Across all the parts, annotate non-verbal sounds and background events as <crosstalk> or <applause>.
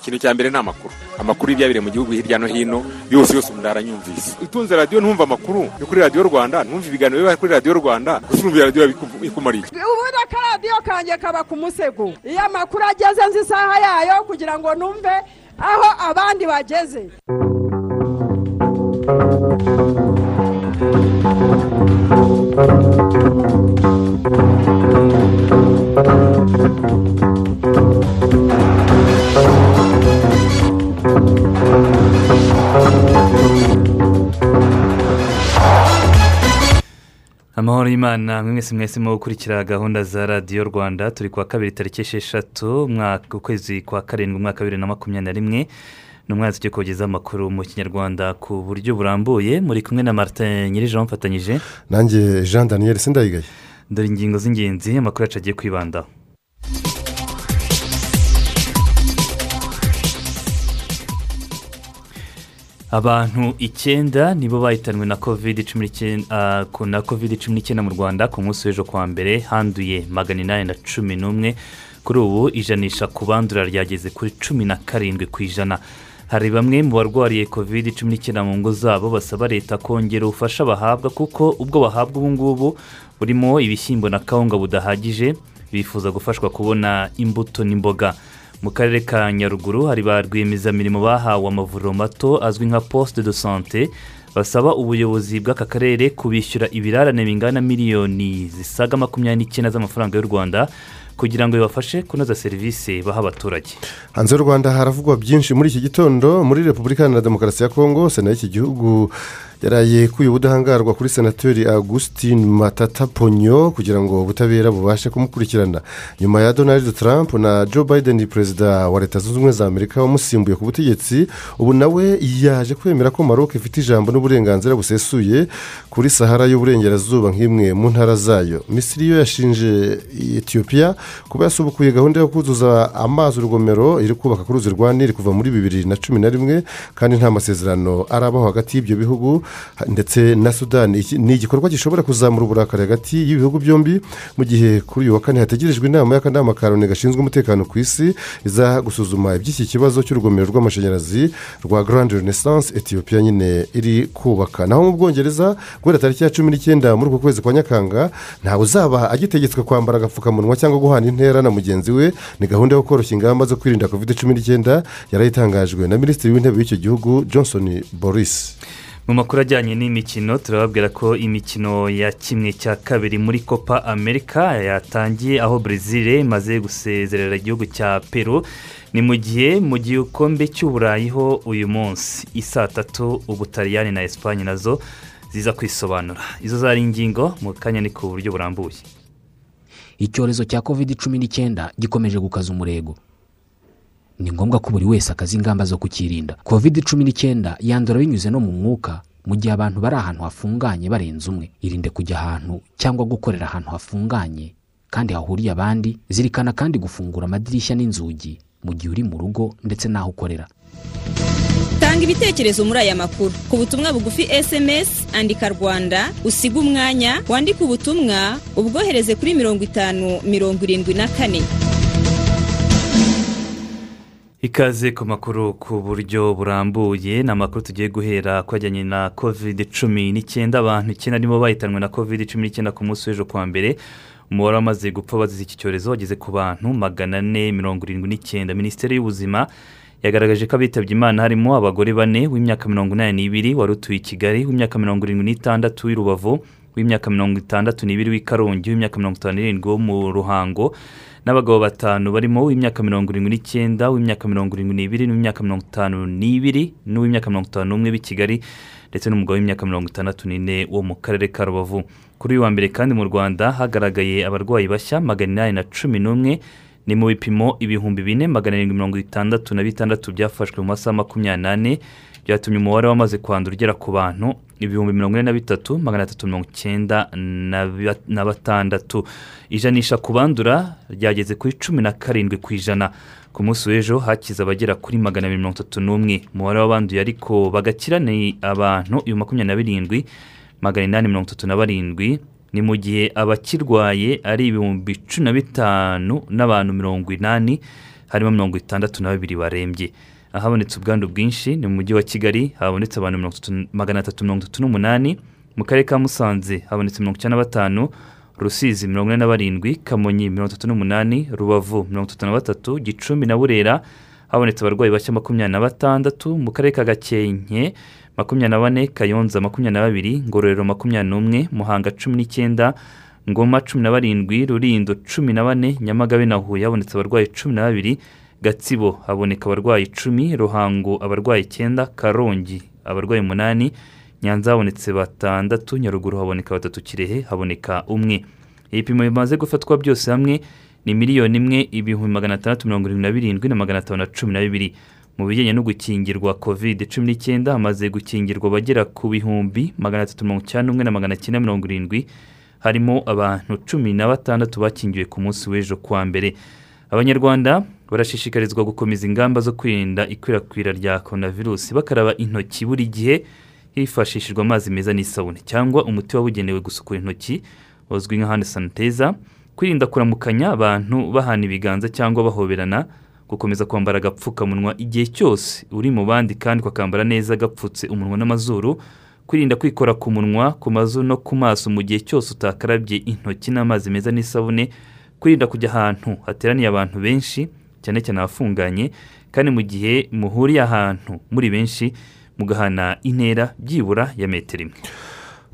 ikintu cya mbere ni amakuru. Amakuru y'ibyabereye mu gihugu hirya no hino yose yose umuntu aranyumvise utunze radiyo ntumva amakuru. Yo kuri radiyo rwanda. Ntumva ibiganiro biba kuri radiyo rwanda gusa urumva radiyo ikumariye ubundi akaradiyo kanjye kaba ku musego. Iyo amakuru ageze nzi isaha yayo kugira ngo numve aho abandi bageze. Amahoro y'imana mwe mwese mwese mu gukurikira gahunda za radiyo rwanda turi kuwa kabiri tariki esheshatu umwaka ukwezi kwa karindwi umwaka wa bibiri na makumyabiri na rimwe ni umwaka ugiye kugezaho amakuru mu kinyarwanda ku buryo burambuye. Muri kumwe na martin nyir'ijoro mfatanyije nanjye jean daniel sindayigaye. Dore ingingo z'ingenzi amakuru yacu agiye kwibandaho. Abantu icyenda nibo bahitanwe na kovide cumi n'icyenda mu rwanda ku munsi w'ejo kuwa mbere handuye magana inani na cumi n'umwe. Kuri ubu ijanisha ku bandura ryageze kuri cumi na karindwi ku ijana. Hari bamwe mu barwariye kovide cumi n'icyenda mu ngo zabo basaba leta kongera ubufasha bahabwa kuko ubwo bahabwa ubu ngubu burimo ibishyimbo na kawunga budahagije bifuza gufashwa kubona imbuto n'imboga. Mu karere ka nyaruguru hari ba rwiyemezamirimo bahawe amavuriro mato azwi nka poste de sante basaba ubuyobozi bw'aka karere kubishyura ibirarane bingana miliyoni zisaga makumyabiri n'icyenda z'amafaranga y'u rwanda kugira ngo bibafashe kunoza serivisi baha abaturage. Hanze y'u rwanda haravugwa byinshi. Muri iki gitondo muri repubulika iharanira demokarasi ya kongo sena y'iki gihugu yaraye kuye ubudahangarwa kuri senateri augustin matata ponyo kugira ngo ubutabera bubashe kumukurikirana. Nyuma ya donald trump na joe biden perezida wa leta zunze ubumwe za amerika wamusimbuye ku butegetsi ubu nawe yaje kwemera ko maroc ifite ijambo n'uburenganzira busesuye kuri sahara y'uburengerazuba nk'imwe mu ntara zayo. Misiri yo yashinje etiyopiya kuba yasubukuye gahunda yo kuzuza amazi urugomero iri kubaka ku ruzi rwa nili kuva muri bibiri na cumi na rimwe kandi nta masezerano arabaho hagati y'ibyo bihugu. Ndetse na sudani ni igikorwa gishobora kuzamura uburakari hagati y'ibihugu byombi mu gihe kuri uyu wa kane hategerejwe inama y'akanama ka loni gashinzwe umutekano ku isi iza gusuzuma iby'iki kibazo cy'urugomero rw'amashanyarazi rwa garande renaissance etiyopiya nyine iri kubaka. Naho mu bwongereza guhera tariki ya cumi n'icyenda muri uku kwezi kwa nyakanga ntawe uzaba agitegetswe kwambara agapfukamunwa cyangwa guhana intera na mugenzi we. Ni gahunda yo koroshya ingamba zo kwirinda kovide cumi n'icyenda yarayitangajwe na minisitiri w'intebe w'icyo gihugu johnson boris. Mu makuru ajyanye n'imikino turababwira ko imikino ya kimwe cya kabiri muri copa amerika yatangiye aho brezil imaze gusezerera igihugu cya peru. Ni mu gihe mu gikombe cy'uburayi ho uyu munsi. Isaa tatu ubutaliyani na esipanye na zo ziza kwisobanura. Izo zari ingingo mu kanya ni ku buryo burambuye. Icyorezo cya kovide cumi n'icyenda gikomeje gukaza umurego. Ni ngombwa ko buri wese akaza ingamba zo kukirinda. Kovide cumi n'icyenda yandura binyuze no mu mwuka mu gihe abantu bari ahantu hafunganye barenze umwe. Irinde kujya ahantu cyangwa gukorera ahantu hafunganye kandi hahuriye abandi zirikana kandi gufungura amadirishya n'inzugi mu gihe uri mu rugo ndetse n'aho ukorera. Tanga ibitekerezo muri aya makuru. Ku butumwa bugufi esemesi andika rwanda usiga umwanya wandike ubutumwa ubwohereze kuri mirongo itanu mirongo irindwi na kane. Ikaze ku makuru ku buryo burambuye ni amakuru tugiye guhera ku ajyanye na kovide cumi n'icyenda. Abantu icyenda nibo bahitanwe na kovide cumi n'icyenda ku munsi w'ejo kuwa mbere. Umubare wamaze gupfa bazize iki cyorezo wageze ku bantu magana ane mirongo irindwi n'icyenda. Minisiteri y'ubuzima yagaragaje ko abitabye imana harimo abagore bane w'imyaka mirongo inani n'ibiri wari utuye i kigali w'imyaka mirongo irindwi n'itandatu w'i rubavu w'imyaka mirongo itandatu n'ibiri w'i karongi w'imyaka mirongo itanu n'irindwi wo mu ruhango. N'abagabo batanu barimo uw'imyaka mirongo irindwi n'icyenda uw'imyaka mirongo irindwi n'ibiri n'uw'imyaka mirongo itanu n'ibiri n'uw'imyaka mirongo itanu n'umwe b'i kigali ndetse n'umugabo w'imyaka mirongo itandatu n'ine wo mu karere ka rubavu. Kuri uyu wa mbere kandi mu rwanda hagaragaye abarwayi bashya magana inani na cumi n'umwe ni mu bipimo ibihumbi bine magana arindwi mirongo itandatu na bitandatu byafashwe mu masaha makumyabiri n'ane byatumye umubare wamaze kwandura ugera ku bantu ibihumbi mirongo ine na bitatu magana atatu mirongo icyenda na batandatu. Ijanisha ku bandura ryageze kuri cumi na karindwi ku ijana. Ku munsi w'ejo hakize abagera kuri magana abiri mirongo itatu n'umwe. Umubare w'abanduye ariko bagakira ni abantu ibihumbi makumyabiri na birindwi magana inani mirongo itatu na barindwi. Ni mu gihe abakirwaye ari ibihumbi cumi na bitanu n'abantu mirongo inani harimo mirongo itandatu na babiri barembye. Ahabonetse ubwandu bwinshi ni mu mujyi wa kigali habonetse abantu magana atatu mirongo itatu n'umunani mu karere ka musanze habonetse mirongo icyenda na batanu rusizi mirongo ine na barindwi kamonyi mirongo itatu n'umunani rubavu mirongo itatu na batatu gicumbi na burera habonetse abarwayi bashya makumyabiri na batandatu mu karere ka gakenke makumyabiri na bane kayonza makumyabiri na babiri ngororero makumyabiri n'umwe muhanga cumi n'icyenda ngoma cumi na barindwi rurindo cumi na bane nyamagabe na huye habonetse abarwayi cumi na babiri gatsibo. Haboneka abarwayi icumi ruhango abarwayi icyenda karongi abarwayi umunani nyanza habonetse batandatu nyaruguru haboneka batatu kirehe haboneka umwe. Ibipimo bimaze gufatwa byose hamwe ni miliyoni imwe ibihumbi magana atandatu mirongo irindwi na birindwi na magana atanu na cumi na bibiri. Mu bijyanye no gukingirwa kovide cumi n'icyenda hamaze gukingirwa abagera ku bihumbi magana atatu mirongo icyenda n'umwe na magana cyenda mirongo irindwi harimo abantu cumi na batandatu bakingiwe ku munsi w'ejo kuwa mbere. Abanyarwanda barashishikarizwa gukomeza ingamba zo kwirinda ikwirakwira rya coronavirus bakaraba intoki buri gihe hifashishijwe amazi meza n'isabune cyangwa umuti wabugenewe gusukura intoki uzwi nka hand sanitizer kwirinda kuramukanya abantu bahana ibiganza cyangwa bahoberana gukomeza kwambara agapfukamunwa igihe cyose uri mu bandi kandi ukakambara neza gapfutse umunwa n'amazuru kwirinda kwikora ku munwa ku mazuru no ku maso mu gihe cyose utakarabye intoki n'amazi meza n'isabune kwirinda kujya ahantu hateraniye abantu benshi cyane cyane abafunganye kandi mu gihe muhuriye ahantu muri benshi mugahana intera byibura ya metero imwe.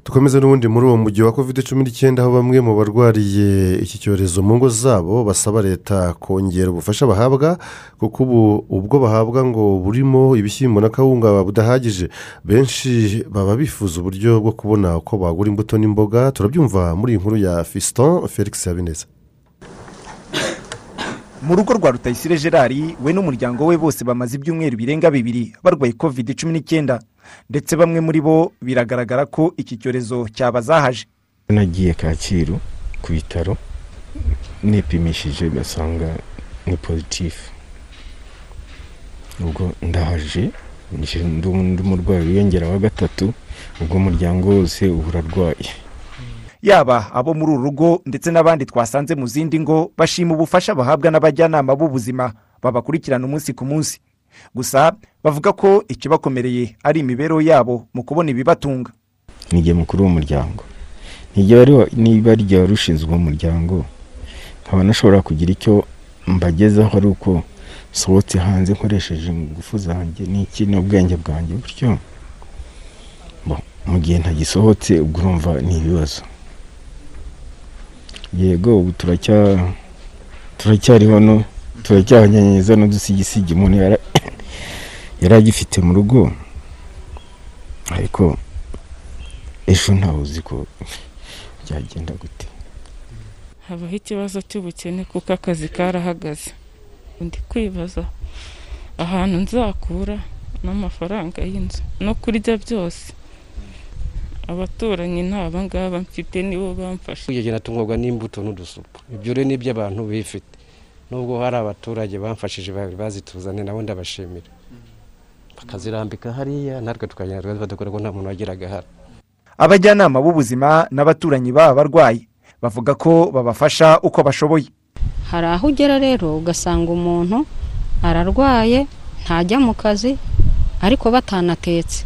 Dukomeze n'ubundi muri uwo mujyi wa kovide cumi n'icyenda aho bamwe mu barwariye iki cyorezo mu ngo zabo basaba leta kongera ubufasha bahabwa kuko ubu ubwo bahabwa ngo burimo ibishyimbo na kawunga budahagije. Benshi baba bifuza uburyo bwo kubona uko bagura imbuto n'imboga. Turabyumva muri iyi nkuru ya fiston felix habineza. Mu rugo rwa rutayisire gerard we n'umuryango we bose bamaze ibyumweru birenga bibiri barwaye covid cumi n'icyenda. Ndetse bamwe muri bo biragaragara ko iki cyorezo cyabazahaje. Nagiye kacyiru ku bitaro nipimishije basanga ni pozitifu ubwo ndahaje undi murwayi wiyongera wa gatatu ubwo umuryango wose uba urarwaye yaba abo muri uru rugo ndetse n'abandi twasanze mu zindi ngo bashima ubufasha bahabwa n'abajyanama b'ubuzima babakurikirana umunsi ku munsi. Gusa bavuga ko ikibakomereye ari imibereho yabo mu kubona ibibatunga. Nijye mukuru w'umuryango. Niba rya wari ushinzwe umuryango nkaba nashobora kugira icyo mbagezaho ari uko nsohotse hanze nkoresheje ingufu zanjye n'iki n'ubwenge bwanjye bo, mu gihe ntagisohotse urumva ni ibibazo. Yego ubu turacya turacyariho no turacyahanyanyeza n'udusigisigi. Umuntu <coughs> yari agifite mu rugo ariko ejo ntawe uzi ko byagenda gute. Habaho ikibazo cy'ubukene kuko akazi karahagaze. Ndi kwibaza ahantu nzakura n'amafaranga y'inzu no kurya byose. Abaturanyi ni aba ngaba mfite nibo bamfashe. Kugenda tungurwa n'imbuto n'udusupu. Ibyo rero ni iby'abantu bifite. Nubwo hari abaturage bamfashije babiri bazituzane nabo ndabashimira. Bakazirambika hariya natwe tukagenda badukora ko nta muntu wagiraga hano abajyanama b'ubuzima n'abaturanyi b'aba barwayi bavuga ko babafasha uko bashoboye. Hari aho ugera rero ugasanga umuntu ararwaye ntajya mu kazi ariko batanatetse.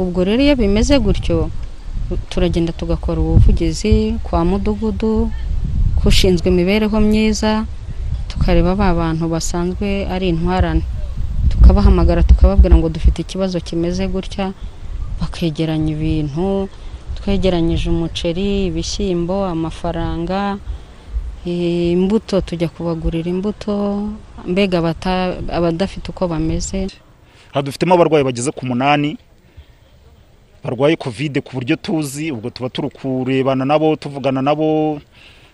Ubwo rero iyo bimeze gutyo turagenda tugakora ubuvugizi kwa mudugudu k'ushinzwe imibereho myiza tukareba ba bantu basanzwe ari intwarane. Tukabahamagara tukababwira ngo dufite ikibazo kimeze gutya bakegeranya ibintu twegeranyije umuceri ibishyimbo amafaranga imbuto tujya kubagurira imbuto mbega abadafite uko bameze. Aha dufitemo abarwayi bageze ku munani barwaye kovide ku buryo tuzi ubwo tuba turi kurebana nabo tuvugana nabo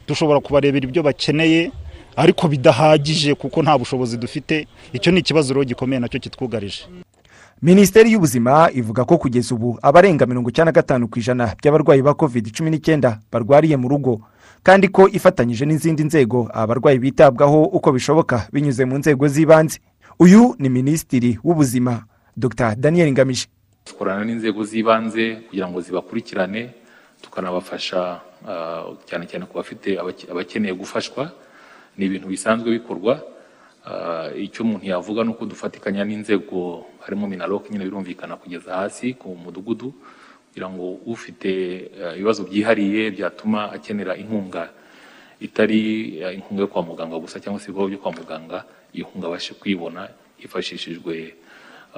dushobora kubarebera ibyo bakeneye ariko bidahagije kuko nta bushobozi dufite. Icyo ni ikibazo rero gikomeye na cyo kitwugarije. Minisiteri y'ubuzima ivuga ko kugeza ubu abarenga mirongo icyenda na gatanu ku ijana by'abarwayi ba covid cumi n'icyenda barwariye mu rugo kandi ko ifatanyije n'izindi nzego abarwayi bitabwaho uko bishoboka binyuze mu nzego z'ibanze. Uyu ni minisitiri w'ubuzima dr. Daniel ngamije. Dukorana n'inzego z'ibanze kugira ngo zibakurikirane tukanabafasha ah, cyane cyane ku bafite abake- abakeneye gufashwa. Ni ibintu bisanzwe bikorwa. Ah, icyo umuntu yavuga ni uko dufatikanya n'inzego harimo minaloc nyine birumvikana kugeza hasi ku mudugudu kugira ngo ufite eh, ibibazo byihariye byatuma akenera inkunga itari inkunga yo kwa muganga gusa cyangwa se ibikorwa byo kwa muganga iyo nkunga abashe kuyibona hifashishijwe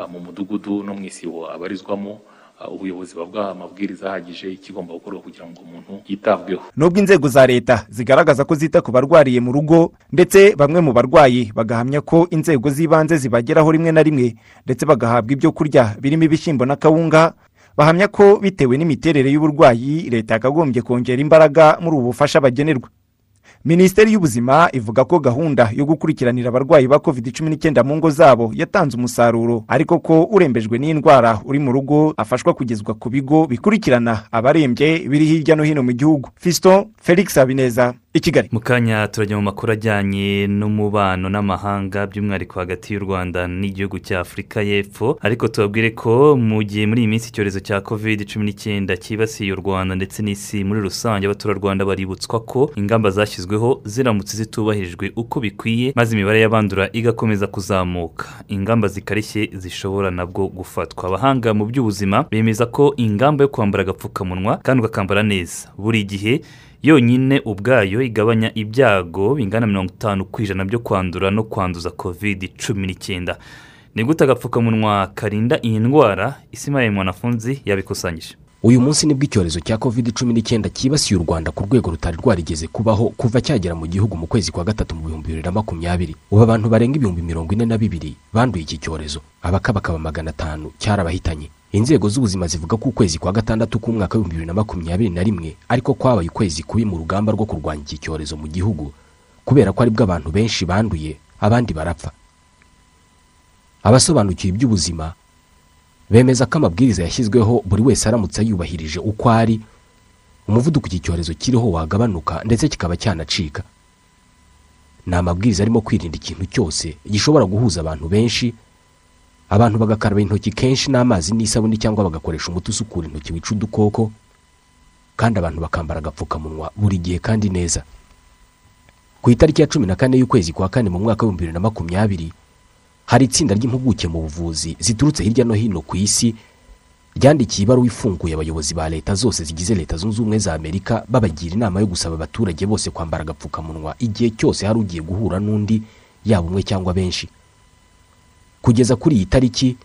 mu mudugudu no mu isibo abarizwamo ah, ubuyobozi buba bwaha amabwiriza ahagije ikigomba gukorwa kugira ngo umuntu yitabweho. Nubwo inzego za leta zigaragaza ko zita ku barwariye mu rugo ndetse bamwe mu barwayi bagahamya ko inzego z'ibanze zibageraho rimwe na rimwe ndetse bagahabwa ibyo kurya birimo ibishyimbo na kawunga bahamya ko bitewe n'imiterere y'uburwayi leta yakagombye kongera imbaraga muri ubu bufasha bagenerwa. Minisiteri y'ubuzima ivuga ko gahunda yo gukurikiranira abarwayi ba covid cumi n'icyenda mu ngo zabo yatanze umusaruro. Ariko ko urembejwe n'indwara uri mu rugo afashwa kugezwa ku bigo bikurikirana abarembye biri hirya no hino mu gihugu. Fiston felix habineza. I kigali. Mu kanya turajya mu makuru ajyanye n'umubano n'amahanga by'umwihariko hagati y'u rwanda n'igihugu cya afurika y'epfo. Ariko tubabwire ko mu gihe muri iyi minsi icyorezo cya covid cumi n'icyenda cyibasiye u rwanda ndetse n'isi muri rusange abaturarwanda baributswa ko ingamba zashyizweho ziramutse zitubahirijwe uko bikwiye maze imibare y'abandura igakomeza kuzamuka. Ingamba zikarishye zishobora nabwo gufatwa. Abahanga mu by'ubuzima bemeza ko ingamba yo kwambara agapfukamunwa kandi ukakambara neza. Buri gihe yonyine ubwayo igabanya ibyago bingana mirongo itanu ku ijana byo kwandura no kwanduza covid cumi n'icyenda. Ni gute agapfukamunwa karinda iyi ndwara? Isimaye mwanafunzi yabikusanyije. Uyu munsi ni bwo icyorezo cya covid cumi n'icyenda cyibasiye u rwanda ku rwego rutari rwarigeze kubaho kuva cyagera mu gihugu mu kwezi kwa gatatu mu bihumbi bibiri na makumyabiri. Ubu abantu barenga ibihumbi mirongo ine na bibiri banduye iki cyorezo. Abakabakaba magana atanu cyarabahitanye. Inzego z'ubuzima zivuga ko ukwezi kwa gatandatu k'umwaka w'ibihumbi bibiri na makumyabiri na rimwe ariko kwabaye ukwezi kubi mu rugamba rwo kurwanya iki cyorezo mu gihugu kubera ko ari bwo abantu benshi banduye abandi barapfa. Abasobanukiwe iby'ubuzima bemeza ko amabwiriza yashyizweho buri wese aramutse yubahirije uko ari umuvuduko iki cyorezo kiriho wagabanuka ndetse kikaba cyanacika. Ni amabwiriza arimo kwirinda ikintu cyose gishobora guhuza abantu benshi abantu bagakaraba intoki kenshi n'amazi n'isabune cyangwa bagakoresha umuti usukura intoki wica udukoko kandi abantu bakambara agapfukamunwa buri gihe kandi neza. Ku itariki ya cumi na kane y'ukwezi kwa kane mu mwaka w'ibihumbi bibiri na makumyabiri hari itsinda ry'impuguke mu buvuzi ziturutse hirya no hino ku isi ryandikiye ibaruwa ifunguye abayobozi ba leta zose zigize leta zunze ubumwe za amerika babagira inama yo gusaba abaturage bose kwambara agapfukamunwa igihe cyose hari ugiye guhura n'undi yaba umwe cyangwa benshi. Kugeza kuri iyi tariki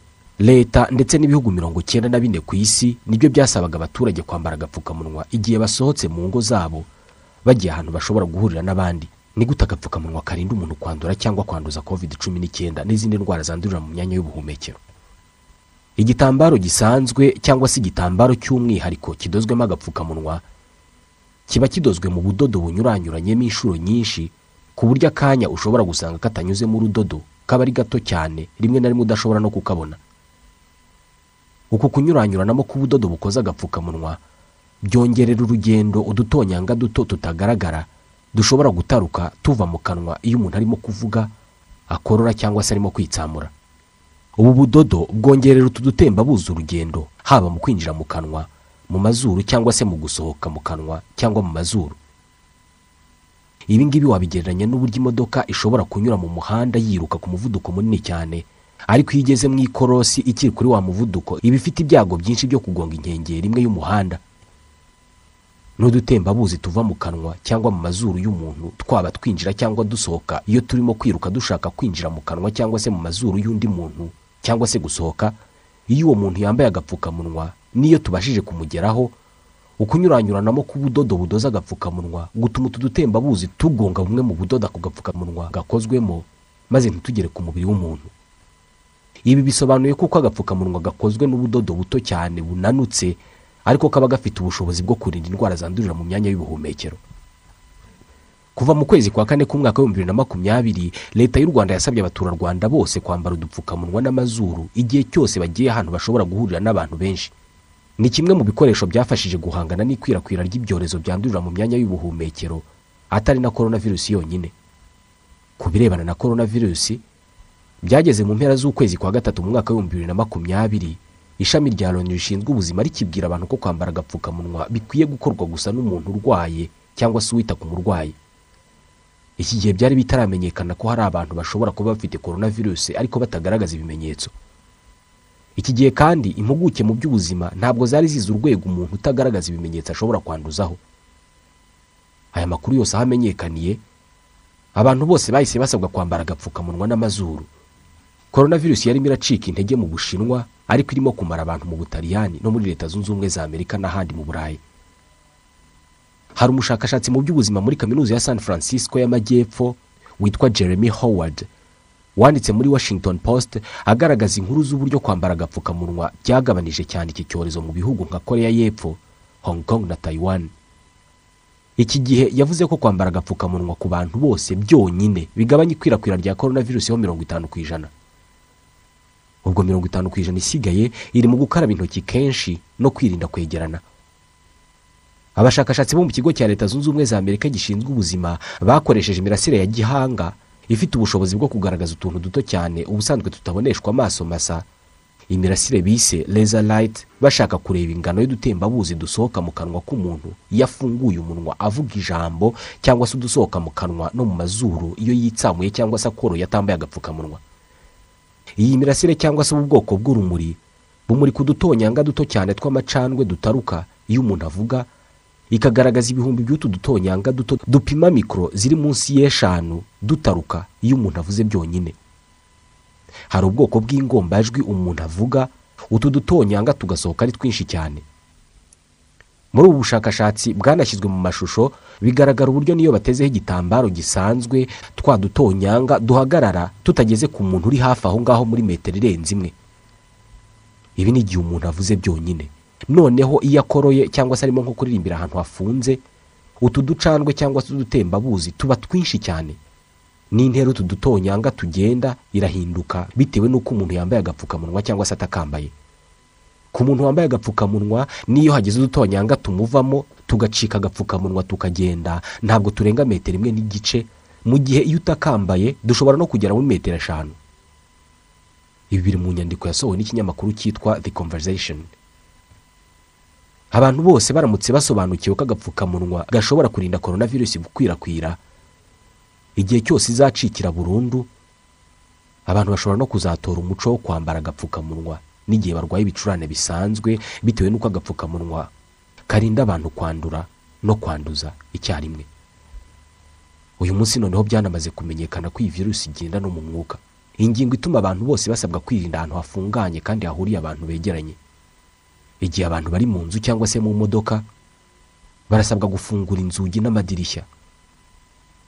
leta ndetse n'ibihugu mirongo icyenda na bine ku isi ni byo byasabaga abaturage kwambara agapfukamunwa igihe basohotse mu ngo zabo bagiye ahantu bashobora guhurira n'abandi. Ni gute agapfukamunwa karinda umuntu kwandura cyangwa kwanduza covid cumi n'icyenda n'izindi ndwara zandurira mu myanya y'ubuhumekero? Igitambaro gisanzwe cyangwa se igitambaro cy'umwihariko kidozwemo agapfukamunwa kiba kidozwe mu budodo bunyuranyuranyemo inshuro nyinshi ku buryo akanya ushobora gusanga katanyuzemo urudodo kaba ari gato cyane rimwe na rimwe udashobora no kukabona. Uku kunyuranyuranamo k'ubudodo bukoze agapfukamunwa byongerera urugendo udutonyanga duto tutagaragara dushobora gutaruka tuva mu kanwa iyo umuntu arimo kuvuga akorora cyangwa se arimo kwitsamura. Ubu budodo bwongerera utu dutembabuzi urugendo haba mu kwinjira mu kanwa mu mazuru cyangwa se mu gusohoka mu kanwa cyangwa mu mazuru. Ibi ngibi wabigereranya n'uburyo imodoka ishobora kunyura mu muhanda yiruka ku muvuduko munini cyane. Ariko iyo igeze mu ikorosi ikiri kuri wa muvuduko iba ifite ibyago byinshi byo kugonga inkengero imwe y'umuhanda. N'udutembabuzi tuva mu kanwa cyangwa mu mazuru y'umuntu twaba twinjira cyangwa dusohoka iyo turimo kwiruka dushaka kwinjira mu kanwa cyangwa se mu mazuru y'undi muntu cyangwa se gusohoka iyo uwo muntu yambaye agapfukamunwa n'iyo tubashije kumugeraho ukunyuranyuranamo k'ubudodo budoza agapfukamunwa gutuma utu dutembabuzi tugonga bumwe mu budodo ako gapfukamunwa gakozwemo maze ntitugere ku mubiri w'umuntu. Ibi bisobanuye ko uko agapfukamunwa gakozwe n'ubudodo buto cyane bunanutse ariko kaba gafite ubushobozi bwo kurinda indwara zandurira mu myanya y'ubuhumekero. Kuva mu kwezi kwa kane k'umwaka w'ibihumbi bibiri na makumyabiri leta y'u rwanda yasabye abaturarwanda bose kwambara udupfukamunwa n'amazuru igihe cyose bagiye ahantu bashobora guhurira n'abantu benshi. Ni kimwe mu bikoresho byafashije guhangana n'ikwirakwira ry'ibyorezo byandurira mu myanya y'ubuhumekero atari na korona virusi yonyine. Ku birebana na korona virusi byageze mu mpera z'ukwezi kwa gatatu mu mwaka w'ibihumbi bibiri na makumyabiri ishami rya loni rishinzwe ubuzima rikibwira abantu ko kwambara agapfukamunwa bikwiye gukorwa gusa n'umuntu urwaye cyangwa se uwita ku murwayi. Iki gihe byari bitaramenyekana ko hari abantu bashobora kuba bafite korona virusi ariko batagaragaza ibimenyetso. Iki gihe kandi impuguke mu by'ubuzima ntabwo zari zizi urwego umuntu utagaragaza ibimenyetso ashobora kwanduzaho. Aya makuru yose aho amenyekaniye abantu bose bahise basabwa kwambara agapfukamunwa n'amazuru. Korona virusi yarimo iracika intege mu bushinwa ariko irimo kumara abantu mu butaliyani no muri leta zunze ubumwe za amerika n'ahandi mu burayi. Hari umushakashatsi mu by'ubuzima muri kaminuza ya san francisco y'amajyepfo witwa jeremy howard wanditse muri washington post agaragaza inkuru z'uburyo kwambara agapfukamunwa byagabanije cyane iki cyorezo mu bihugu nka korea y'epfo hong kong na taiwan. Iki gihe yavuze ko kwambara agapfukamunwa ku bantu bose byonyine bigabanya ikwirakwira rya korona virusi ho mirongo itanu ku ijana. Ubwo mirongo itanu ku ijana isigaye iri mu gukaraba intoki kenshi no kwirinda kwegerana. Abashakashatsi bo mu kigo cya leta zunze ubumwe za amerika gishinzwe ubuzima bakoresheje imirasire ya gihanga ifite ubushobozi bwo kugaragaza utuntu duto cyane ubusanzwe tutaboneshwa amaso masa. Imirasire bise laser light bashaka kureba ingano y'udutembabuzi dusohoka mu kanwa k'umuntu iyo afunguye umunwa avuga ijambo cyangwa se udusohoka mu kanwa no mu mazuru iyo yitsamuye cyangwa se akoroye atambaye agapfukamunwa. Iyi mirasire cyangwa se ubu bwoko bw'urumuri bumurika udutonyanga duto cyane tw'amacandwe dutaruka iyo umuntu avuga ikagaragaza ibihumbi by'utu dutonyanga duto dupima mikoro ziri munsi y'eshanu dutaruka iyo umuntu avuze byonyine. Hari ubwoko bw'ingombajwi umuntu avuga utu dutonyanga tugasohoka ari twinshi cyane. Muri ubu bushakashatsi bwanashyizwe mu mashusho bigaragara uburyo niyo batezeho igitambaro gisanzwe twa dutonyanga duhagarara tutageze ku muntu uri hafi aho ngaho muri metero irenze imwe. Ibi ni igihe umuntu avuze byonyine. Noneho iyo akoroye cyangwa se arimo nko kuririmbira ahantu hafunze utu ducandwe cyangwa se udutembabuzi tuba twinshi cyane. N'intera utu dutonyanga tugenda irahinduka bitewe n'uko umuntu yambaye agapfukamunwa cyangwa se atakambaye. Ku muntu wambaye agapfukamunwa n'iyo hagize udutonyanga tumuvamo tugacika agapfukamunwa tukagenda. Ntabwo turenga metero imwe n'igice. Mu gihe iyo utakambaye dushobora no kugera muri metero eshanu. Ibi biri mu nyandiko yasohowe n'ikinyamakuru cyitwa the conversation. Abantu bose baramutse basobanukiwe ko agapfukamunwa gashobora kurinda korona virusi gukwirakwira. Igihe cyose izacikira burundu abantu bashobora no kuzatora umuco wo kwambara agapfukamunwa n'igihe barwaye ibicurane bisanzwe bitewe n'uko agapfukamunwa karinda abantu kwandura no kwanduza icyarimwe. Uyu munsi noneho byanamaze kumenyekana ko iyi virusi igenda no mu mwuka. Ingingo ituma abantu bose basabwa kwirinda ahantu hafunganye kandi hahuriye abantu begeranye. Igihe abantu bari mu nzu cyangwa se mu modoka barasabwa gufungura inzugi n'amadirishya.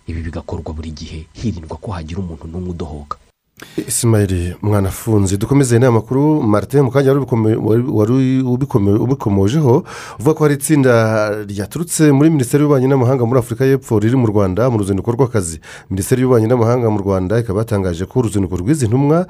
Ibi bigakorwa buri gihe hirindwa ko hagira umuntu n'umwe udohoka. Isimayiri mwanafunze dukomeze inama makuru marite mu kanya wari ubikomojeho uvuga ko hari itsinda ryaturutse muri minisiteri y'ububanyi n'amahanga muri afurika y'epfo riri mu rwanda mu ruzinduko rw'akazi. Minisiteri y'ububanyi n'amahanga mu rwanda ikaba yatangaje ko uruzinduko rw'izi ntumwa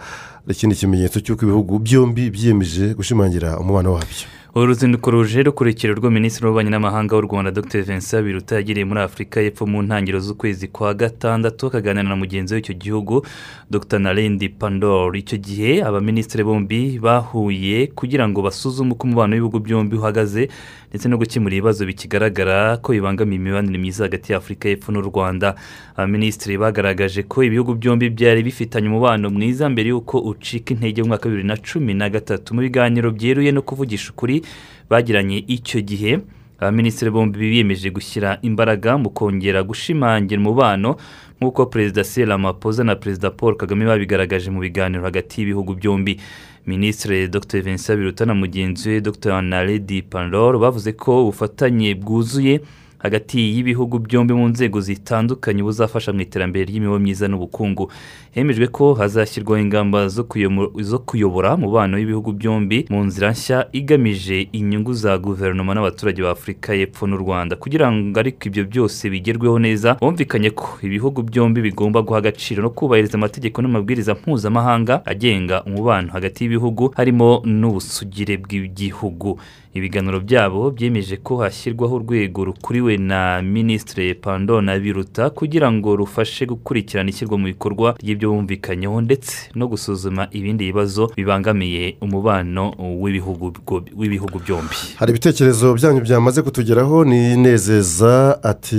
ikindi kimenyetso cy'uko ibihugu byombi byiyemeje gushimangira umubano wabyo. Uru ruzinduko ruje rukurikira minisitiri w'ububanyi n'amahanga w'u rwanda dr. Vincent biruta yagiriye muri afurika y'epfo mu ntangiriro z'ukwezi kwa gatandatu akaganira na mugenzi w'icyo gihugu dr. Narendi pandor. Icyo gihe abaminisitiri bombi bahuye kugira ngo basuzume uko umubano w'ibihugu byombi uhagaze ndetse no gukemura ibibazo bikigaragara ko bibangamiye imibanire myiza hagati y'afurika y'epfo n'u rwanda. Abaminisitiri bagaragaje ko ibihugu byombi byari bifitanye umubano mwiza mbere y'uko ucika intege mu mwaka wa bibiri na cumi na gatatu. Mu biganiro byeruye no kuvugisha ukuri bagiranye icyo gihe abaminisitiri bombi biyemeje gushyira imbaraga mu kongera gushimangira umubano nk'uko perezida sera mapoza na perezida paul kagame babigaragaje mu biganiro hagati y'ibihugu byombi. Minisitiri dr. Vincent biruta na mugenzi we dr. Naredi pandor bavuze ko ubufatanye bwuzuye hagati y'ibihugu byombi mu nzego zitandukanye buzafasha mu iterambere ry'imibereho myiza n'ubukungu. Hemejwe ko hazashyirwaho ingamba zo kuyobora umubano w'ibihugu byombi mu nzira nshya igamije inyungu za guverinoma n'abaturage ba afurika y'epfo n'u rwanda. Kugira ngo ariko ibyo byose bigerweho neza bumvikanye ko ibihugu byombi bigomba guha agaciro no kubahiriza amategeko n'amabwiriza mpuzamahanga agenga umubano hagati y'ibihugu harimo n'ubusugire bw'igihugu. Ibiganiro byabo byemeje ko hashyirwaho urwego rukuriwe na minisitiri pandona biruta kugira ngo rufashe gukurikirana ishyirwa mu bikorwa ry'ibyo bumvikanyeho ndetse no gusuzuma ibindi bibazo bibangamiye umubano w'ibihugu byombi. Hari ibitekerezo byanyu byamaze kutugeraho ni inezeza ati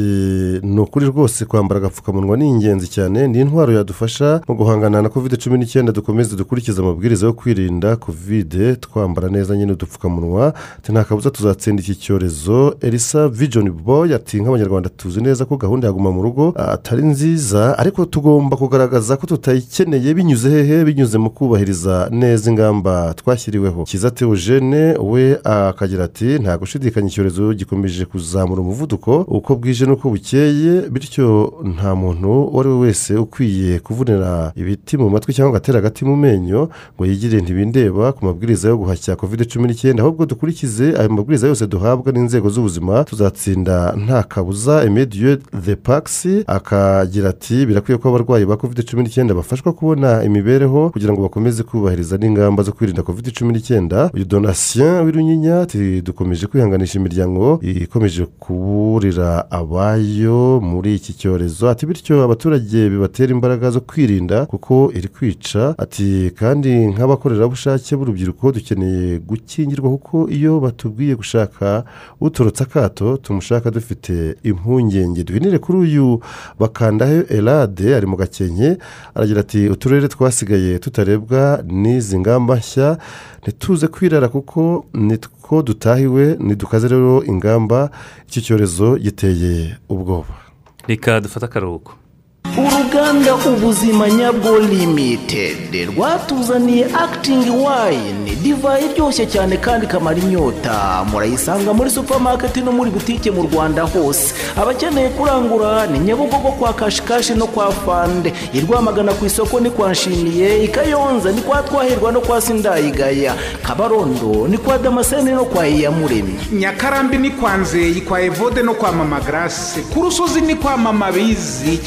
ni ukuri rwose kwambara agapfukamunwa ni ingenzi cyane ni intwaro yadufasha mu guhangana na kovide cumi n'icyenda dukomeze dukurikize amabwiriza yo kwirinda kovide twambara neza nyine udupfukamunwa nta kabuza tuzatsinda iki cyorezo. Elisa vijoni boy ati nk'abanyarwanda tuzi neza ko gahunda ya guma mu rugo atari nziza ariko tugomba kugaragaza ko tutayikeneye binyuze hehe binyuze mu kubahiriza neza ingamba twashyiriweho. Cyiza teogene we akagira ati nta gushidikanya icyorezo gikomeje kuzamura umuvuduko uko bwije n'uko bukeye bityo nta muntu uwo ari we wese ukwiye kuvunira ibiti mu matwi cyangwa agatera agati mu menyo ngo yigire ntibindeba ku mabwiriza yo guhashya kovide cumi n'icyenda ahubwo dukurikize ayo mabwiriza yose duhabwa n'inzego z'ubuzima tuzatsinda nta kabuza emediyo de pagisi akagira ati birakwiye ko abarwayi ba kovide cumi n'icyenda bafashwa kubona imibereho kugira ngo bakomeze kubahiriza n'ingamba zo kwirinda kovide cumi n'icyenda. Uyu donasiyo w'irunyinya dukomeje kwihanganisha imiryango ikomeje kuburira abayo muri iki cyorezo. Ati bityo abaturage bibatera imbaraga zo kwirinda kuko iri kwica. Ati kandi nk'abakorerabushake b'urubyiruko dukeneye gukingirwa kuko iyo batubwiye gushaka uturutse akato tumushaka dufite impungenge. Duhinire kuri uyu bakandaho erade ari mu gakenke aragira ati uturere twasigaye tutarebwa n'izi ngamba nshya ntituze kwirara kuko nitwo dutahiwe ntidukaze rero ingamba iki cyorezo giteye ubwoba. Reka dufate akaruhuko. Uruganda ubuzima nyabwo limitedi rwatuzaniye akitingi wayini divayi iryoshye cyane kandi ikamara inyota. Murayisanga muri supamaketi no muri butike mu rwanda hose. Abakeneye kurangura ni nyabugogo kwa kashikashi no kwa fande. I rwamagana ku isoko ni kwa nshimiye i kayonza ni kwa twahirwa no kwa sindayigaya kabarondo ni kwa damascene no kwa iyamuremye. Nyakarambi ni kwa nzeyi kwa evode no kwa mama garase ku rusozi ni kwa mama bizi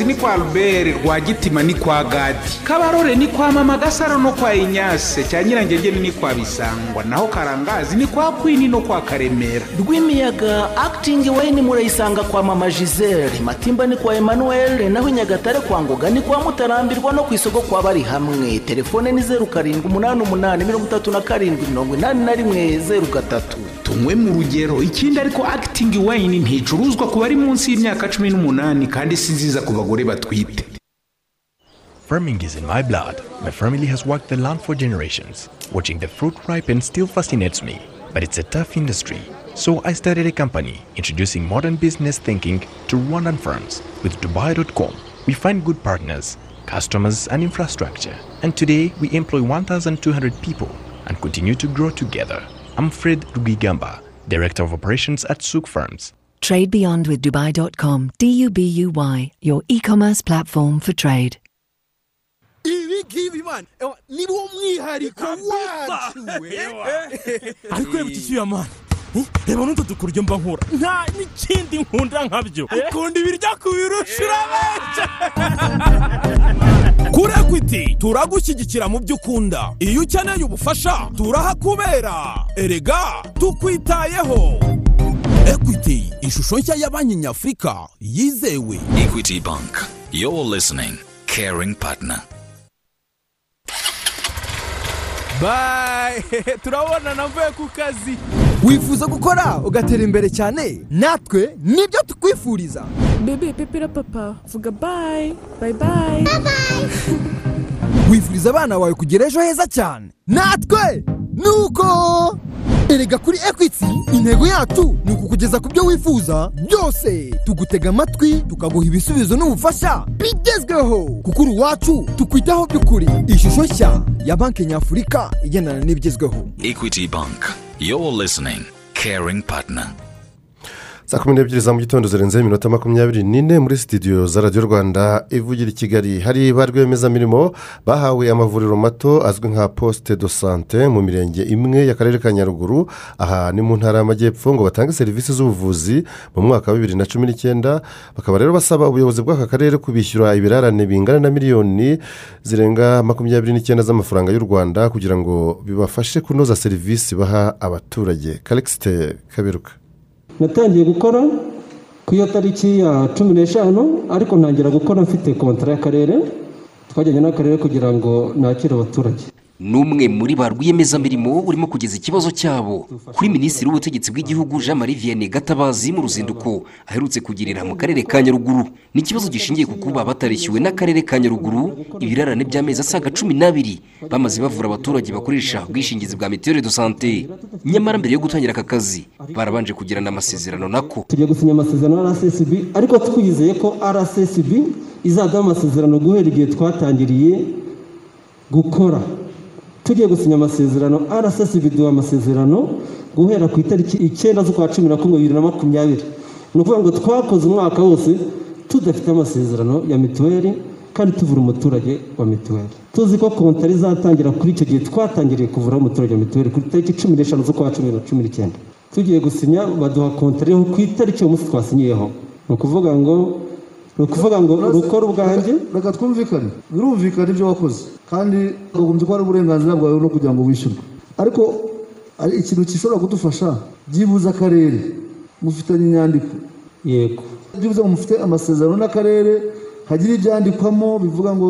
kiramuruzi ni kwa albert rwagitima ni kwa gadi. Kabarore ni kwa mama gasaro no kwa inyase. Cya nyirangegeni ni kwa bisangwa. Naho karangazi ni kwa kwini no kwa karemera. Rwimiyaga akitingi wayini murayisanga kwa mama gisele. Matimba ni kwa emmanuel naho i nyagatare kwa ngoga ni kwa mutarambirwa no ku isoko kwa bari hamwe. Telefone ni zeru karindwi umunani umunani mirongo itatu na karindwi mirongo inani na rimwe zeru gatatu. Tunywe mu rugero ikindi ariko akitingi wayini nticuruzwa ku bari munsi y'imyaka cumi n'umunani kandi si nziza ku bagore batwite Farming is in my blood. My family has worked the land for generations. Watching the fruit ripen still fascinates me, but it's a tough industry. So I started a company introducing modern business thinking to Rwandan firms. With Dubai.com, we find good partners, customers, and infrastructure. And today we employ 1,200 people and continue to grow together. I'm Fred Rugigamba, Director of Operations at Souk Firms. Trade beyond with Dubai.com. D U B U Y, your e commerce platform for trade. ibi ngibi mani ni wo mwihariko wacu ariko reba iki cyuya mani reba n'utu dukuryo mba nkura. Nta n'ikindi nkunda nkabyo. Ukunda ibiryo kubirusha urabenje. <laughs> Kuri ekwiti turagushyigikira mu byo ukunda. Iyo ukeneye ubufasha turahakubera. Erega tukwitayeho. Ekwiti ishusho nshya ya banki nyafurika yizewe. Equity Bank. You're listening. Caring partner. bayi <laughs> turabonana mvuye ku kazi. Wifuza gukora? Ugatera imbere cyane? Natwe ni byo tukwifuriza. Bebe pepera papa. Vuga bayi bayi bayi wifuriza abana bawe kugira ejo heza cyane. Natwe nuko. Erega kuri ekwiti intego yacu ni ukukugeza ku byo wifuza byose tugutega amatwi tukaguha ibisubizo n'ubufasha bigezweho kuko uri iwacu tukwitaho by'ukuri ishusho nshya ya banki nyafurika igendana n'ibigezweho Equity Bank. You're listening. Caring partner. Saa kumi n'ebyiri za mu gitondo zirenzeho iminota makumyabiri n'ine muri sitidiyo za radiyo rwanda ivugira i kigali. Hari ba rwiyemezamirimo bahawe amavuriro mato azwi nka posite do sante mu mirenge imwe y'akarere ka nyaruguru. Aha ni mu ntara y'amajyepfo ngo batange serivisi z'ubuvuzi mu mwaka wa bibiri na cumi n'icyenda. Bakaba rero basaba ubuyobozi bw'aka karere kubishyura ibirarane bingana na miliyoni zirenga makumyabiri n'icyenda z'amafaranga y'u rwanda kugira ngo bibafashe kunoza serivisi baha abaturage. Karikisite kaberuka natangiye gukora ku iyo tariki ya cumi n'eshanu ariko ntangira gukora mfite kontara y'akarere twajyanye n'akarere kugira ngo nakire abaturage. Ni umwe muri ba rwiyemezamirimo urimo kugeza ikibazo cyabo. Kuri minisitiri w'ubutegetsi bw'igihugu jean marie vianney gatabazi mu ruzinduko aherutse kugirira mu karere ka nyaruguru. Ni ikibazo gishingiye ku kuba batarishyuwe n'akarere ka nyaruguru ibirarane by'amezi asaga cumi n'abiri. Bamaze bavura abaturage bakoresha ubwishingizi bwa mituweli do sante. Nyamara mbere yo gutangira aka kazi barabanje kugirana amasezerano nako. Tugiye gusinya amasezerano na rssb ariko twizeye ko rssb izaduha amasezerano guhera igihe twatangiriye gukora. Tugiye gusinya amasezerano rssb duha amasezerano guhera ku itariki icyenda z'ukwa cumi na kumwe bibiri na makumyabiri. Ni ukuvuga ngo twakoze umwaka wose tudafite amasezerano ya mituweli kandi tuvura umuturage wa mituweli. Tuzi ko kontari izatangira kuri icyo gihe twatangiriye kuvura umuturage wa mituweli ku itariki cumi n'eshanu z'ukwa cumi na cumi n'icyenda. Tugiye gusinya baduha kontari ku itariki uwo munsi twasinyiyeho ni ukuvuga ngo ni ukuvuga ngo rukora ubwanjye? reka twumvikane. Birumvikana ibyo wakoze. Kandi bagombye ko ari uburenganzira bwawe no kugira ngo wishyurwe. Ariko hari ikintu gishobora kudufasha? Byibuze akarere. Mufitanye inyandiko. Yego. Byibuze ngo mufite amasezerano n'akarere hagira ibyandikwamo bivuga ngo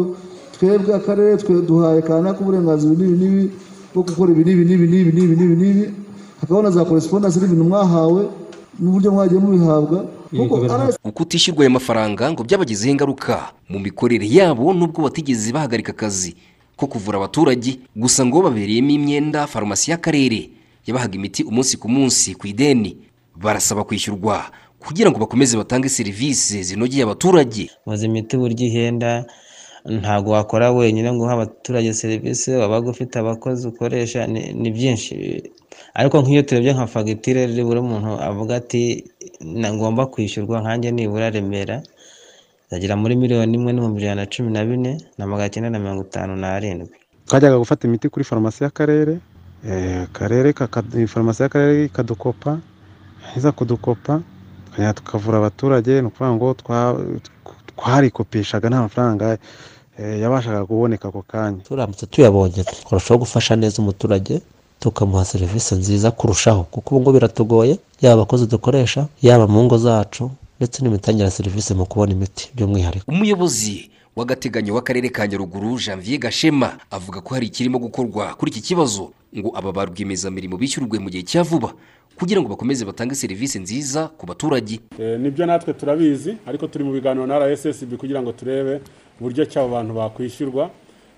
twebwe akarere twe duhaye kanaka uburenganzira ibi n'ibi bwo gukora ibi n'ibi n'ibi n'ibi n'ibi n'ibi n'ibi. Hakabaho na za korespondansi n'ibintu mwahawe. N'uburyo mwagiye mubihabwa uko utishyurwa aya mafaranga ngo byabagizeho ingaruka mu mikorere yabo nubwo batigeze bahagarika akazi ko kuvura abaturage gusa ngo babereyemo imyenda farumasi y'akarere yabahaga imiti umunsi ku munsi ku ideni. Barasaba kwishyurwa kugira ngo bakomeze batange serivisi zinogeye abaturage. Maze imiti burya ihenda ntabwo wakora wenyine ngo uhe abaturage serivisi wabaga ufite abakozi ukoresha ni byinshi ariko nk'iyo turebye nka fagitire buri muntu avuga ati ngomba kwishyurwa nkanjye nibura remera zagera muri miliyoni imwe n'ibihumbi ijana na cumi na bine na magana cyenda na mirongo itanu n'arindwi. Twajyaga gufata imiti kuri farumasi y'akarere akarere farumasi y'akarere ikadukopa iza kudukopa tukajya tukavura abaturage ni ukuvuga ngo twarikopeshaga nta mafaranga yabashaga kuboneka ako kanya. Turamutse tuyabonye twarushaho gufasha neza umuturage tukamuha serivisi nziza kurushaho kuko ubu ngubu biratugoye yaba abakozi dukoresha yaba mu ngo zacu ndetse n'imitangire ya serivisi mu kubona imiti by'umwihariko. Umuyobozi w'agateganyo w'akarere ka nyaruguru janvier gashema avuga ko hari ikirimo gukorwa kuri iki kibazo ngo aba ba rwiyemezamirimo bishyurwe mu gihe cya vuba kugira ngo bakomeze batange serivisi nziza ku baturage. Nibyo natwe turabizi ariko turi mu biganiro na rssb kugira ngo turebe uburyo cy'abo bantu bakwishyurwa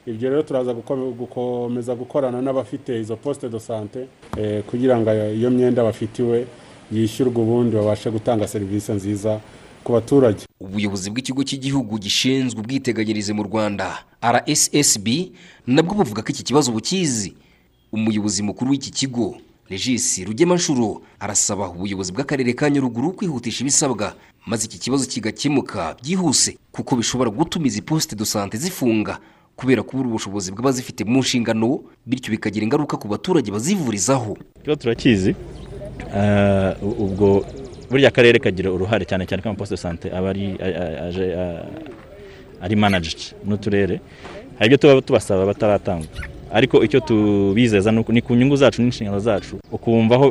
ibyo rero turaza gukomeza gukorana n'abafite izo posite do sante kugira ngo iyo myenda bafitiwe yishyurwe ubundi babashe gutanga serivisi nziza ku baturage. Ubuyobozi bw'ikigo cy'igihugu gishinzwe ubwiteganyirize mu rwanda rssb nabwo buvuga ko iki kibazo bukizi. Umuyobozi mukuru w'iki kigo regisi rugemanshuro arasaba ubuyobozi bw'akarere ka nyaruguru kwihutisha ibisabwa maze iki kibazo kigakemuka byihuse kuko bishobora gutuma izi posite do sante zifunga. Kubera kubura ubushobozi bw'abazifite mu nshingano bityo bikagira ingaruka ku baturage bazivurizaho ikibazo turakizi ubwo buriya akarere kagira uruhare cyane cyane ko amaposite sante aba ari manajidi n'uturere hari ibyo tuba tubasaba bataratangwa ariko icyo tubizeza ni ku nyungu zacu n'inshingano zacu ukumva aho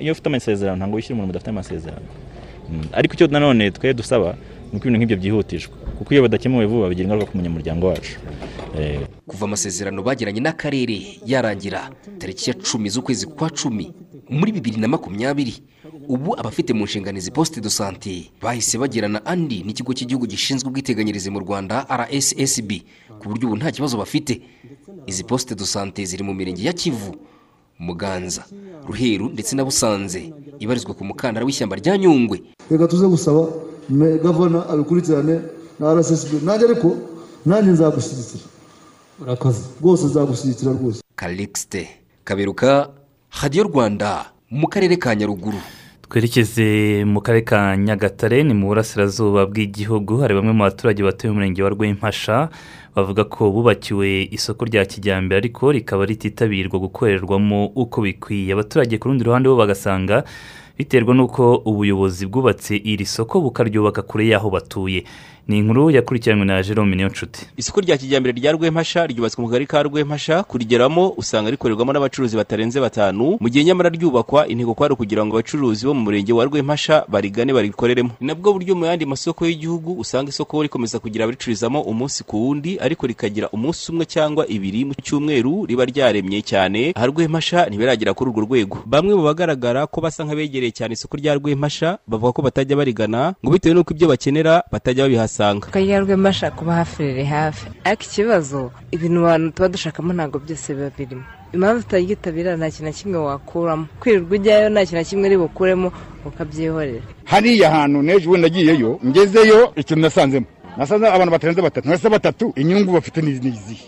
iyo ufite amasezerano ntabwo wishyura umuntu udafite amasezerano ariko icyo nanone twe dusaba ni uko ibintu nk'ibyo byihutishwa kuko iyo badakemuwe vuba bigira ingaruka ku munyamuryango wacu. Kuva amasezerano bagiranye n'akarere yarangira tariki ya cumi z'ukwezi kwa cumi muri bibiri na makumyabiri ubu abafite mu nshingano izi posite do sante bahise bagirana andi n'ikigo cy'igihugu gishinzwe ubwiteganyirize mu rwanda rssb ku buryo ubu nta kibazo bafite. Izi posite do sante ziri mu mirenge ya kivu muganza ruheru ndetse na busanze. Ibarizwa ku mukandara w'ishyamba rya nyungwe. Reka tuze gusaba gavana abikurikirane na rssb nanjye ariko nanjye nzagushyigikira urakoze. Rwose nzagushyigikira rwose. Karikisite kaberuka hadiyo rwanda mu karere ka nyaruguru. Twerekeze mu karere ka nyagatare ni mu burasirazuba bw'igihugu. Hari bamwe mu baturage batuye mu murenge wa rwempasha bavuga ko bubakiwe isoko rya kijyambere ariko rikaba rititabirwa gukorerwamo uko bikwiye. Abaturage ku rundi ruhande bo bagasanga biterwa n'uko ubuyobozi bwubatse iri soko bukaryubaka kure y'aho batuye. Ni inkuru yakurikiranwe na jerome niyo nshuti isoko rya kijyambere rya rwempasha ryubatswe mu kagari ka rwempasha. Kurigeramo usanga rikorerwamo n'abacuruzi batarenze batanu. Mu gihe nyamara ryubakwa intego kwari ukugira ngo abacuruzi bo mu murenge wa rwempasha barigane barikoreremo. Ni nabwo buryo mu yandi masoko y'igihugu usanga isoko rikomeza kugira abaricururizamo umunsi ku wundi ariko rikagira umunsi umwe cyangwa ibiri mu cyumweru riba ryaremye cyane. Aha rwempasha ntibiragera kuri urwo rwego. Bamwe mu bagaragara ko basa nk'abegereye cyane isoko rya rwempasha bavuga ko batajya barigana ngo bitewe n'uko ibyo bakenera batajya babihasanga akarere rw'amasha kuba hafi riri hafi. Ariko ikibazo ibintu abantu tuba dushakamo ntabwo byose biba birimo. Impamvu tutayitabira nta kintu na kimwe wakuramo. Kwirirwa ujyayo nta kintu na kimwe uri bukuremo ukabyihorera. Hariya hantu n'ejo bundi nagiyeyo ngezeyo ikintu nasanzemo nasanze abantu batarenze batatu mwese batatu inyungu bafite ni izihe?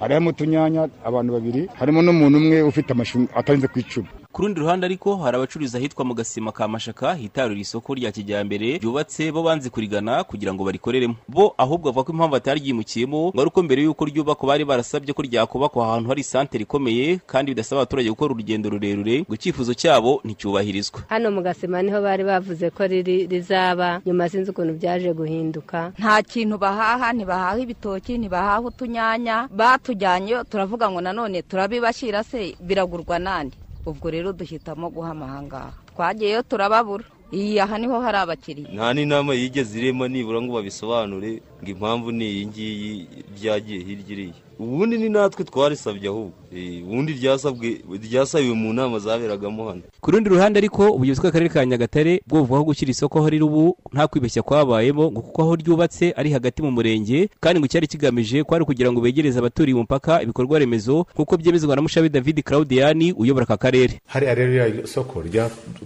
Harimo utunyanya abantu babiri harimo n'umuntu umwe ufite amashu atarenze ku icumi. Ku rundi ruhande ariko hari abacururiza ahitwa mu gasima ka mashaka hitarura isoko rya kijyambere ryubatse bo banze kurigana kugira ngo barikoreremo. Bo ahubwo bavuga ko impamvu bataryimukiyemo ngo ari uko mbere y'uko ryubakwa bari barasabye ko ryakubakwa ahantu hari isantere ikomeye kandi bidasaba abaturage gukora urugendo rurerure ngo icyifuzo cyabo nticyubahirizwe. Hano mu gasima ni ho bari bavuze ko riri rizaba. Nyuma sinzi ukuntu byaje guhinduka. Nta kintu bahaha ntibahaha ibitoki ntibahaha utunyanya. Batujyanyeyo turavuga ngo nanone turabibashyira se biragurwa nande ubwo rero duhitamo guhama ahangaha twagiyeyo turababura. Iyi aha ni ho hari abakiriya nta n'inama yigeze irema nibura ngo babisobanure ngo impamvu ni iyi ngiyi ryagiye hirya iriya. Ubundi ni natwe twarisabye ahubwo. Ubundi ryasabwe ryasabiwe mu nama zaberagamo hano. Ku rundi ruhande ariko ubuyobozi bw'akarere ka nyagatare bwo buvuga ko gushyira isoko aho riri ubu nta kwibeshya kwabayemo ngo kuko aho ryubatse ari hagati mu murenge kandi ngo icyari kigamije kwari kugira ngo begereze abaturiye umupaka ibikorwa remezo nk'uko byemezwa na mushabe david claudiyani uyobora aka karere. Hariya rero iriya soko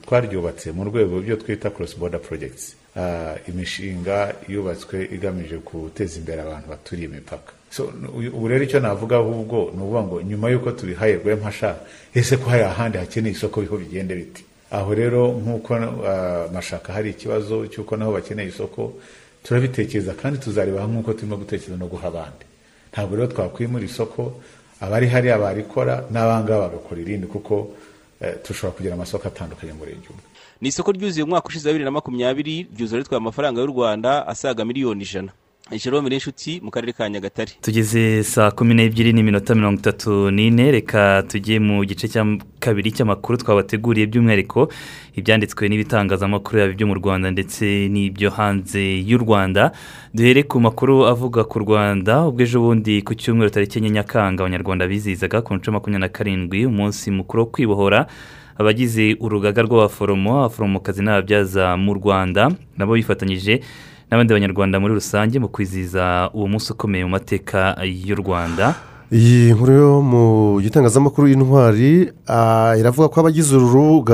twaryubatse mu rwego rw'ibyo twita cross border projects. Imishinga yubatswe igamije guteza imbere abantu baturiye imipaka. Ubu rero icyo navuga ahubwo ni ukuvuga ngo nyuma y'uko tubihaye rwempasha ese ko hari ahandi hakeneye isoko biho bigende biti? Aho rero nk'uko mashaka hari ikibazo cy'uko naho bakeneye isoko turabitekereza kandi tuzareba nk'uko turimo gutekereza no guha abandi. Ntabwo rero twakwimura isoko abari hariya barikora n'abangaba bagakora irindi kuko dushobora kugira amasoko atandukanye mu murenge umwe ni isoko ryuzuye umwaka ushize wa bibiri na makumyabiri ryuzuye ritwaye amafaranga y'u rwanda asaga miliyoni ijana. Jerome n'inshuti mu karere ka nyagatare. Tugeze saa kumi n'ebyiri n'iminota mirongo itatu n'ine. Reka tujye mu gice cya kabiri cy'amakuru twabateguriye by'umwihariko ibyanditswe n'ibitangazamakuru yaba ibyo mu rwanda ndetse n'ibyo hanze y'u rwanda. Duhere ku makuru avuga ku rwanda. Ubwo ejo bundi ku cyumweru tariki enye nyakanga abanyarwanda bizihizaga ku nshuro makumyabiri na karindwi umunsi mukuru wo kwibohora abagize urugaga rw'abaforomo abaforomokazi n'ababyaza mu rwanda. Nabo bifatanyije n'abandi banyarwanda muri rusange mu kwizihiza uwo munsi ukomeye mu mateka y'u rwanda. Iyi nkuru yo mu gitangazamakuru y'intwari iravuga ko abagize uru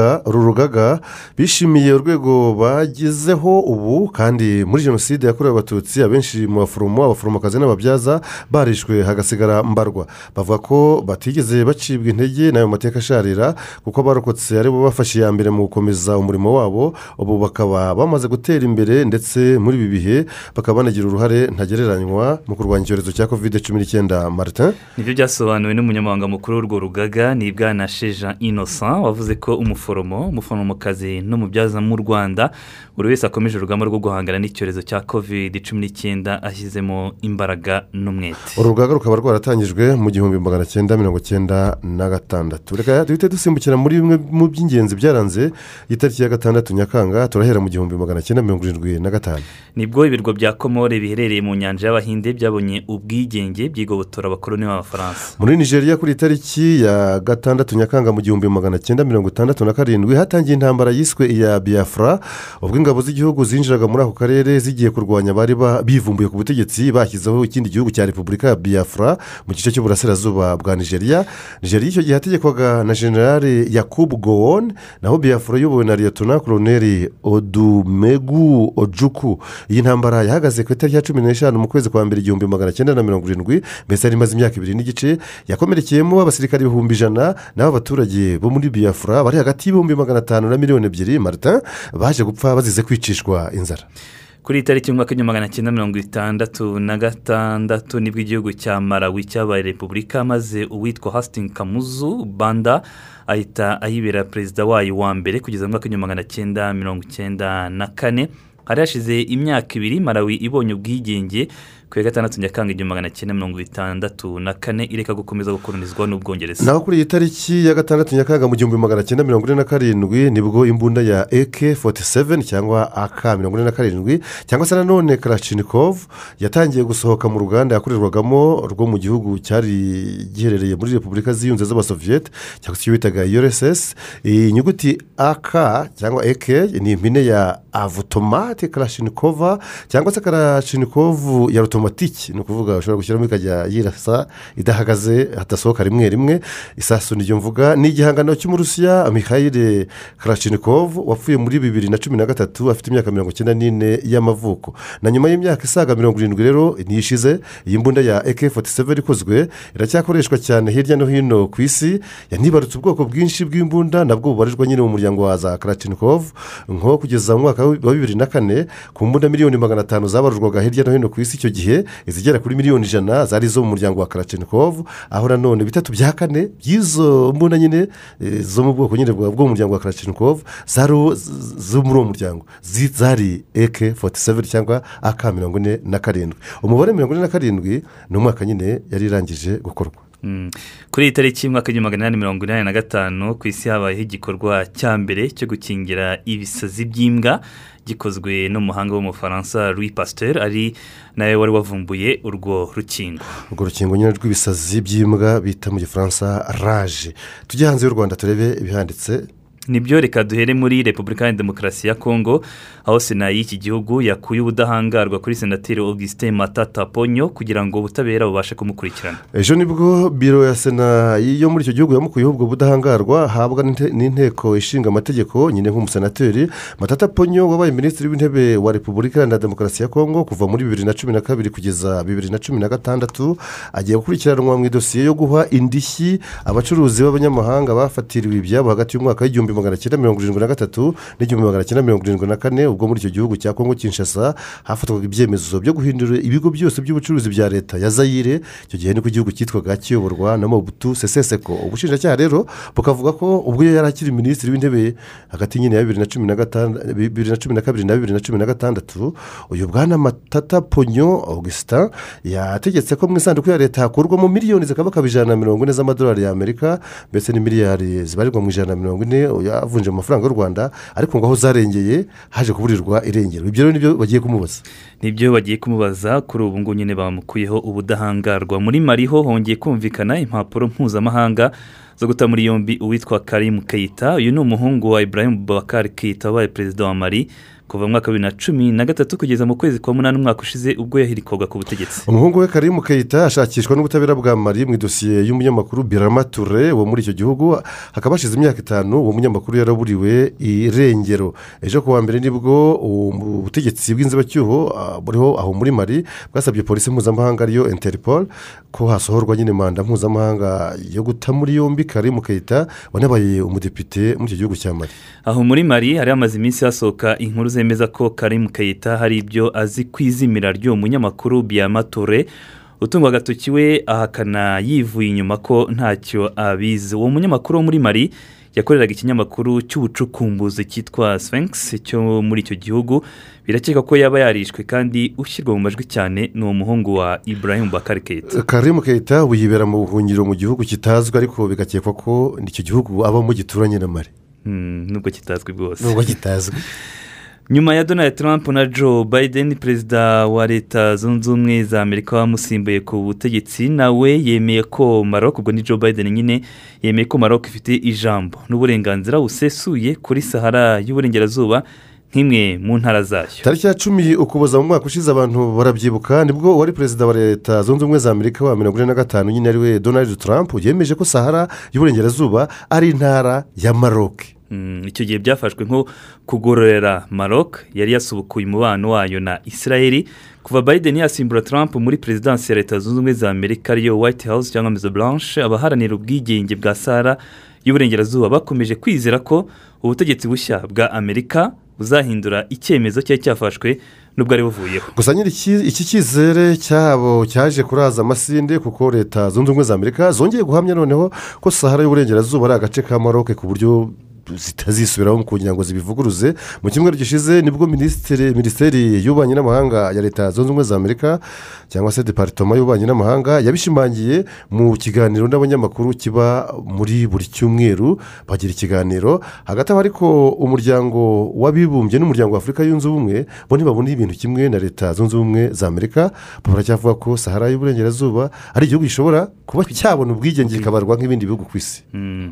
rugaga bishimiye urwego bagezeho ubu kandi muri jenoside yakorewe abatutsi abenshi mu baforomo abaforomokazi n'ababyaza barishwe hagasigara mbarwa. Bavuga ko batigeze bacibwa intege n'ayo mateka asharira kuko abarokotse ari bo bafashe iya mbere mu gukomeza umurimo wabo ubu bakaba bamaze gutera imbere ndetse muri ibi bihe bakaba banagira uruhare ntagereranywa mu kurwanya icyorezo cya kovide cumi n'icyenda. Martin? Ni byo byasobanuwe n'umunyamabanga mukuru w'urwo rugaga ni bwana sheja innocent wavuze ko umuforomo umuforomokazi n'umubyaza mu rwanda buri wese akomeje urugamba rwo guhangana n'icyorezo cya kovide cumi n'icyenda ashyizemo imbaraga n'umwete. Uru rugaga rukaba rwaratangijwe mu gihumbi magana cyenda mirongo cyenda na gatandatu. Reka duhite dusimbukira muri bimwe mu by'ingenzi byaranze itariki ya gatandatu nyakanga turahera mu gihumbi magana cyenda mirongo irindwi na gatanu. Nibwo ibirwa bya komore biherereye mu nyanja y'abahinde byabonye ubwigenge byigobotora abakoloni b'abafaransa muri nigeria kuri itariki ya gatandatu nyakanga mu gihumbi magana cyenda mirongo itandatu na karindwi hatangiye intambara yiswe iya biafra ubwo ingabo z'igihugu zinjiraga muri ako karere zigiye kurwanya abari bivumbuye ku butegetsi bashyizeho ikindi gihugu cya repubulika ya biafra mu gice cy'uburasirazuba bwa nigeria. Nigeria icyo gihe hategekwaga na generale yakubu gowon naho biafra iyobowe na liyetona koroneri odumegu ojuku. Iyi ntambara yahagaze ku itariki ya cumi n'eshanu mu kwezi kwa mbere igihumbi magana cyenda na mirongo irindwi mbese yari imaze imyaka ibiri. Ibiri n'igice yakomerekeyemo abasirikare ibihumbi ijana n'abo baturage bo muri biyafura bari hagati y'ibihumbi magana atanu na miliyoni ebyiri marita baje gupfa bazize kwicishwa inzara. Kuri iyi tariki y'umwaka w'igihumbi magana cyenda mirongo itandatu na gatandatu ni bwo igihugu cya marawi cyabaye repubulika maze uwitwa hasitingi kamuzu banda ahita ayibera perezida wayo wa mbere kugeza mu mwaka w'igihumbi magana cyenda mirongo icyenda na kane. Hari hashize imyaka ibiri marawi ibonye ubwigenge ku ya gatandatu nyakanga igihumbi magana cyenda mirongo itandatu na kane ireka gukomeza gukolonizwa n'ubwongereza. Naho kuri iyi tariki ya gatandatu nyakanga mu gihumbi magana cyenda mirongo ine na karindwi ni bwo imbunda ya eke foti seveni cyangwa aka mirongo ine na karindwi cyangwa se nanone karashinikovu yatangiye gusohoka mu ruganda yakorerwagamo rwo mu gihugu cyari giherereye muri repubulika ziyunze z'abasoviyete cyangwa se icyo bitaga ursс iyi nyuguti aka cyangwa eke ni impine ya avutomate karashinikova cyangwa se karashinikovu ya otomatiki ni ukuvuga ushobora gushyiramo ikajya yirasa idahagaze hadasohoka rimwe rimwe isasu niryo mvuga ni igihangano cy'umurusiya mihayire karashinikovu wapfuye muri bibiri na cumi na gatatu afite imyaka mirongo icyenda n'ine y'amavuko. Na nyuma y'imyaka isaga mirongo irindwi rero ntishize iyi mbunda ya eke foti seveni ikozwe iracyakoreshwa cyane hirya no hino ku isi yanibarutse ubwoko bwinshi bw'imbunda nabwo bubarirwa nyine mu muryango wa za karashinikovu nko kugeza mu mwaka wa bibiri na kane ku mbunda miliyoni magana atanu zabarurwaga hirya no hino ku isi icyo gihe izigera kuri miliyoni ijana zari izo mu muryango wa karashinikovu aho nanone bitatu bya kane by'izo mbunda nyine eh, zo mu bwoko nyine bwo mu muryango wa karashinikovu zari zo muri uwo muryango zari eke foti seveni cyangwa aka mirongo ine na karindwi umubare mirongo ine na karindwi ni umwaka nyine yari irangije gukorwa. Kuri iyi tariki y'umwaka w'igihumbi magana inani mirongo inani na gatanu ku isi habayeho igikorwa cya mbere cyo gukingira ibisazi by'imbwa gikozwe n'umuhanga w'umufaransa louis pasteur ari nawe wari wavumbuye urwo rukingo. Urwo rukingo nyine rw'ibisazi by'imbwa bita mu gifaransa raje tujye hanze y'u rwanda turebe ibihanditse ni byo reka duhere muri repubulika ya demokarasi ya kongo aho sena y'iki gihugu yakuye ubudahangarwa kuri senateri augustin matata ponyo kugira ngo ubutabera bubashe kumukurikirana. Ejo ni bwo biro ya sena yo muri icyo gihugu yamukuyeho ubwo budahangarwa ahabwa n'inte- n'inteko ishinga amategeko nyine nk'umusenateri matata ponyo wabaye minisitiri w'intebe wa repubulika iharanira demokarasi ya kongo kuva muri bibiri na cumi na kabiri kugeza bibiri na cumi na gatandatu agiye gukurikiranwa mu idosiye yo guha indishyi abacuruzi b'abanyamahanga bafatiriwe ibyabo hagati y'umwaka w'igihumbi magana cyenda mirongo irindwi na gatatu n'igihumbi magana cyenda mirongo irindwi na kane ubwo muri icyo gihugu cya kongo kinshasa hafatwaga ibyemezo byo guhindura ibigo byose by'ubucuruzi bya leta ya zayire icyo gihe niko igihugu cyitwaga kiyoborwa na mobutu seseseko ubushinjacyaha rero bukavuga ko ubwo yari akiri minisitiri w'intebe hagati nyine ya bibiri na cumi na kabiri na bibiri na cumi na gatandatu uyu bwana matata ponyo augustin yategetse ko mu isanduku ya leta hakurwamo miliyoni zikabakaba ijana na mirongo ine z'amadolari y'amerika mbese ni miliyari zibarirwa mu ijana na mirongo ine. Yavunje mu mafaranga y'u rwanda ariko ngo aho zarengeye haje kuburirwa irengero. Ibyo rero ni byo bagiye kumubaza. Nibyo bagiye kumubaza kuri ubu ngubu nyine bamukuyeho ubudahangarwa. Muri mariho hongeye kumvikana impapuro mpuzamahanga zo guta muri yombi uwitwa karimu keyita uyu ni umuhungu wa ibrahim bakari keyita wabaye perezida wa mari kuva mu mwaka wa bibiri na cumi na gatatu kugeza mu kwezi kwa munani umwaka ushize ubwo yahirikwaga ku butegetsi. Umuhungu we karimu keyita ashakishwa n'ubutabera bwa mari mu idosiye y'umunyamakuru birama ture wo muri icyo gihugu hakaba hashize imyaka itanu uwo munyamakuru yaraburiwe irengero ejo ku wa mbere ni bwo ubutegetsi bw'inzibacyuho ah, buriho aho muri mari bwasabye polisi mpuzamahanga ariyo interpol ko hasohorwa nyine manda mpuzamahanga yo guta muri yombi karimu keyita wanabaye umudepite muri icyo gihugu cya mari aho muri mari hari hamaze iminsi hasohoka inkuru zemeza ko karimu keyita hari ibyo azi ku izimira ry'uwo munyamakuru biyamature utungwa agatoki we ahakana yivuye inyuma ko ntacyo abizi. Uwo munyamakuru wo muri mari yakoreraga ikinyamakuru cy'ubucukumbuzi cyitwa sphinx cyo muri icyo gihugu. Birakeka ko yaba yarishwe kandi ushyirwa mu majwi cyane ni uwo muhungu wa ibrahim bakari keyita karimu keyita wiyibera mu buhungiro mu gihugu kitazwi ariko bigakekwa ko icyo gihugu abamo gituranye na mari Hmm, nubwo kitazwi bwose nubwo kitazwi. <laughs> nyuma ya donald trump na joe biden perezida wa leta zunze ubumwe za amerika wamusimbuye ku butegetsi nawe yemeye ko maroc ubwo ni joe biden nyine yemeye ko maroc ifite ijambo n'uburenganzira busesuye kuri sahara y'uburengerazuba nk'imwe mu ntara zayo. Tariki ya cumi ukuboza mu mwaka ushize abantu barabyibuka ni bwo uwari perezida wa leta zunze ubumwe za amerika wa mirongo ine na gatanu nyine ari we donald trump yemeje ko sahara y'uburengerazuba ari intara ya maroc. Mm, icyo gihe byafashwe nko kugororera maroc yari yasubukuye umubano wayo na israel. Kuva biden yasimbura trump muri perezidansi ya leta zunze ubumwe za amerika ariyo white house cyangwa maison blanche abaharanira ubwigenge bwa sahara y'uburengerazuba bakomeje kwizera ko ubutegetsi bushya bwa amerika buzahindura icyemezo cyari cyafashwe nubwo ari buvuyeho. Gusa iki- iki cyizere cyabo cyaje kuraza amasinde kuko leta zunze ubumwe za amerika zongeye guhamya noneho ko sahara y'uburengerazuba ari agace ka maroc ku buryo zitazisubiraho kugira ngo zibivuguruze. Mu cyumweru gishize ni bwo minisiteri y'ububanyi n'amahanga ya leta zunze ubumwe za amerika cyangwa se deparitoma y'ububanyi n'amahanga yabishimangiye mu kiganiro n'abanyamakuru kiba muri buri cyumweru bagira ikiganiro. Hagati aho ariko umuryango w'abibumbye n'umuryango wa afurika yunze ubumwe bo ntibabona ibintu kimwe na leta zunze ubumwe za amerika. Baracyavuga ko sahara y'uburengerazuba ari igihugu gishobora kuba cyabona ubwigenge kikabarwa nk'ibindi bihugu ku isi. Mm.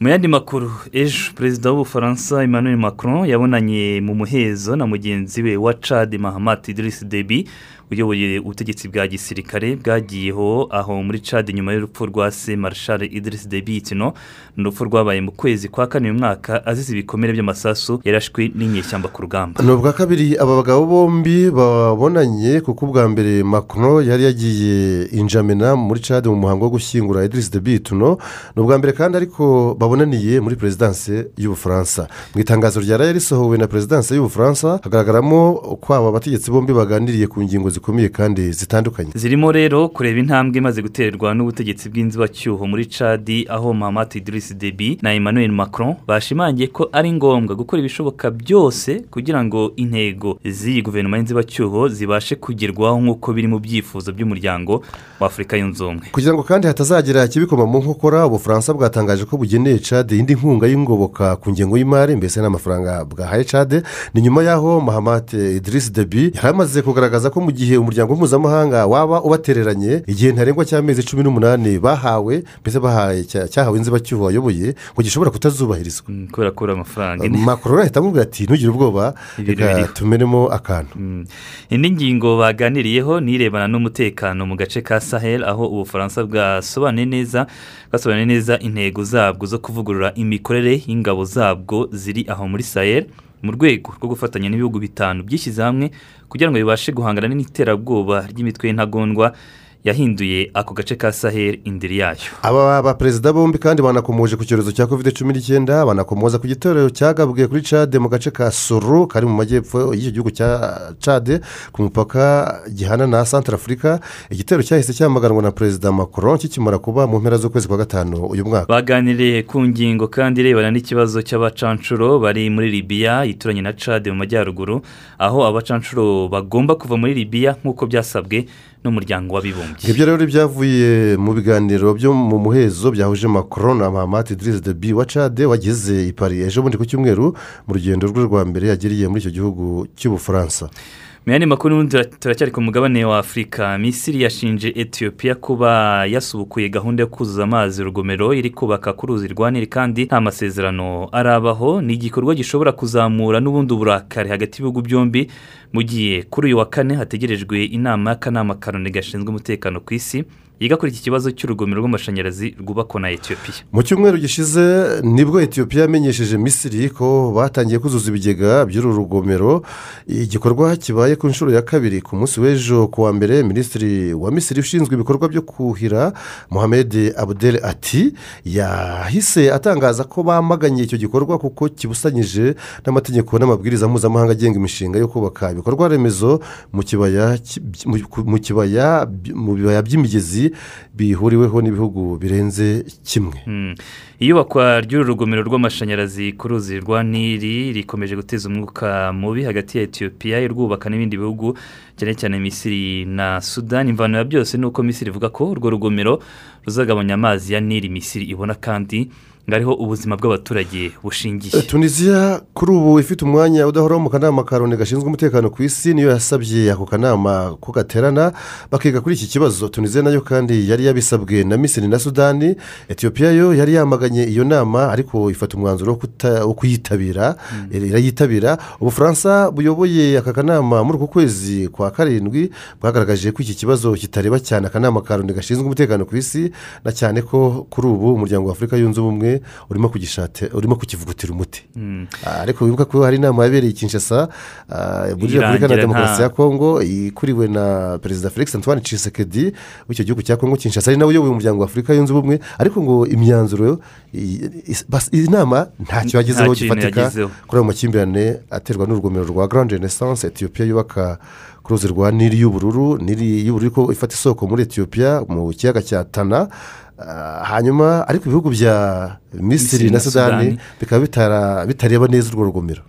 Mu yandi makuru ejo perezida w'ubufaransa emmanuel macron yabonanye mu muhezo na mugenzi we wa cad mahamat idris debi uyoboye ubutegetsi bwa gisirikare bwagiyeho aho muri cad nyuma y'urupfu rwa se marshal idris debi itino ni urupfu rwabaye mu kwezi kwa kane uyu mwaka azize ibikomere by'amasasu yarashwe n'inyeshyamba ku rugamba. Ni ubwa kabiri aba bagabo bombi babonanye kuko ubwa mbere macron yari yagiye injamena muri cade mu muhango wo gushyingura idirisi de bituno ni ubwa mbere kandi ariko babonaniye muri perezidanse y'ubufaransa mu itangazo ryaraye risohowe na perezidanse y'ubufaransa hagaragaramo ko aba bategetsi bombi baganiriye ku ngingo zikomeye kandi zitandukanye. Zirimo rero kureba intambwe imaze guterwa n'ubutegetsi bw'inzibacyuho muri cadi aho mahamat idris debi na emmanuel macron bashimangiye ko ari ngombwa gukora ibishoboka byose kugira ngo intego z'iyi guverinoma y'inzibacyuho zibashe kugerwaho nk'uko biri mu byifuzo by'umuryango wa afurika yunze ubumwe kugira ngo kandi hatazagira ikibikoma mu nkokora ubufaransa bwatangaje ko bugeneye cade indi nkunga y'ingoboka ku ngengo y'imari mbese n'amafaranga bwahaye cade ni nyuma y'aho mahamat idris debi yari amaze kugaragaza ko mu gihe umuryango mpuzamahanga waba ubatereranye igihe ntarengwa cy'amezi cumi n'umunani bahawe mbese bahaye cya- cyahawe inzibacyuho wayoboye ngo gishobora kutazubahirizwa. Kubera kubura amafaranga makuru ahita amubwira ati ntugire ubwoba reka biriho." tumenemo akantu. Indi ngingo baganiriyeho ni irebana n'umutekano mu gace ka sahel aho ubufaransa bwasobanuye neza bwasobanuye neza intego zabwo zo kuvugurura imikorere y'ingabo zabwo ziri aho muri sahel. Mu rwego rwo gufatanya n'ibihugu bitanu byishyize hamwe kugira ngo bibashe guhangana n'iterabwoba ry'imitwe y'intagondwa yahinduye ako gace ka sahel indiri yayo. Aba baperezida bombi kandi banakomoje ku cyorezo cya kovide cumi n'icyenda banakomoza ku gitero cyagabwe kuri cade mu gace ka soro kari mu majyepfo y'icyo gihugu cya cade ku mupaka gihana na santara afurika igitero cyahise cyamaganwa na perezida macron kikimara kuba mu mpera z'ukwezi kwa gatanu uyu mwaka. Baganiriye ku ngingo kandi irebana n'ikibazo cy'abacanshuro bari muri libiya ituranye na cade mu majyaruguru aho abacanshuro bagomba kuva muri libiya nk'uko byasabwe n'umuryango w'abibumbye. Ibyo rero byavuye mu biganiro byo mu muhezo byahuje macron na mahamat idris debi wa cade wageze i paris ejo bundi ku cyumweru mu rugendo rwe rwa mbere yagiriye muri icyo gihugu cy'ubufaransa. Mu yandi makuru n'ubundi tura- turacyari ku mugabane wa afurika misiri yashinje etiyopiya kuba yasubukuye gahunda yo kuzuza amazi. Urugomero iri kubaka ku ruzi rwa nili kandi nta masezerano arabaho. Ni igikorwa gishobora kuzamura n'ubundi uburakari hagati y'ibihugu byombi mu gihe kuri uyu wa kane hategerejwe inama y'akanama karoni gashinzwe umutekano ku isi yiga kuri iki kibazo cy'urugomero rw'amashanyarazi rwubakwa na etiyopiya mu cyumweru gishize ni bwo etiyopiya yamenyesheje misiri ko batangiye kuzuza ibigega by'uru rugomero. Igikorwa kibaye ku nshuro ya kabiri ku munsi w'ejo ku wa mbere minisitiri wa misiri ushinzwe ibikorwa byo kuhira mohamed abudel ati yahise atangaza ko bamaganye icyo gikorwa kuko kibusanyije n'amategeko n'amabwiriza mpuzamahanga agenga imishinga yo kubaka ibikorwa remezo mu kibaya mu bibaya by'imigezi bihuriweho n'ibihugu birenze kimwe. Mm. iyubakwa ry'uru rugomero rw'amashanyarazi ku ruzi rwa nili rikomeje guteza umwuka mubi hagati ya etiyopiya irwubaka n'ibindi bihugu cyane cyane misiri na sudani imvano ya byose ni uko misiri ivuga ko urwo rugomero ruzagabanya amazi ya nili misiri. Ibona kandi ngo ariho ubuzima bw'abaturage bushingiye. Tunisiya kuri ubu ifite umwanya udahoraho mu kanama ka loni gashinzwe umutekano ku isi niyo yasabye ako kanama ko gaterana bakiga kuri iki kibazo. Tunisiya na yo kandi yari yabisabwe na misiri na sudani. Etiyopiya yo yari yamaganye iyo nama ariko ifata umwanzuro wo kuyitabira irayitabira ubufaransa buyoboye aka kanama muri uku kwezi kwa karindwi bwagaragaje ko iki kibazo kitareba cyane. Akanama ka loni gashinzwe umutekano ku isi na cyane ko kuri ubu umuryango wa afurika yunze ubumwe urimo kugishate urimo kukivugutira umuti Mm. Ah, ariko wibuka ko hari inama yabereye kinshasa ah, muri repubulika na demokarasi ya kongo ikuriwe na perezida felix antoine tshisekedi w'icyo gihugu cya kongo kinshasa. Ari nawe uyoboye umuryango wa afurika yunze ubumwe. Ariko ngo imyanzuro iyi nama ntacyo yagezeho gifatika kuri ayo makimbirane aterwa n'urugomero rwa grand renaissance etiyopiya yubaka ku ruzi rwa nili y'ubururu. Nili y'ubururu ko ifata isoko muri etiyopiya mu kiyaga cya tana. Hanyuma ariko ibihugu bya misiri na sudani bikaba bitareba neza urwo rugomero.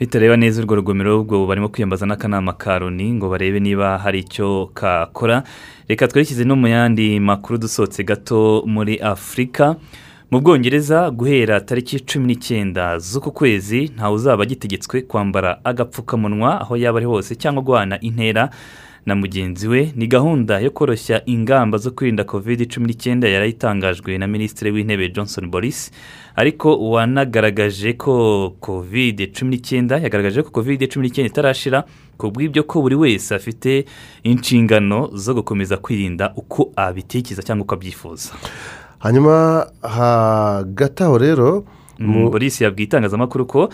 Bitareba neza urwo rugomero ubwo barimo kwiyambaza n'akanama ka loni ngo barebe niba hari icyo kakora. Reka twerekeze no mu yandi makuru dusohotse gato muri afurika mu bwongereza guhera tariki cumi n'icyenda z'uku kwezi ntawe uzaba agitegetswe kwambara agapfukamunwa aho yaba ari hose cyangwa guhana intera. Na mugenzi we ni gahunda yo koroshya ingamba zo kwirinda covid cumi n'icyenda yari itangajwe na minisitiri w'intebe johnson boris ariko wanagaragaje ko covid cumi n'icyenda yagaragaje ko covid cumi n'icyenda itarashira ku bw'ibyo ko buri wese afite inshingano zo gukomeza kwirinda uko abitekereza cyangwa uko abyifuza. Hanyuma hagati aho rero mu- polisi yabwiye itangazamakuru ko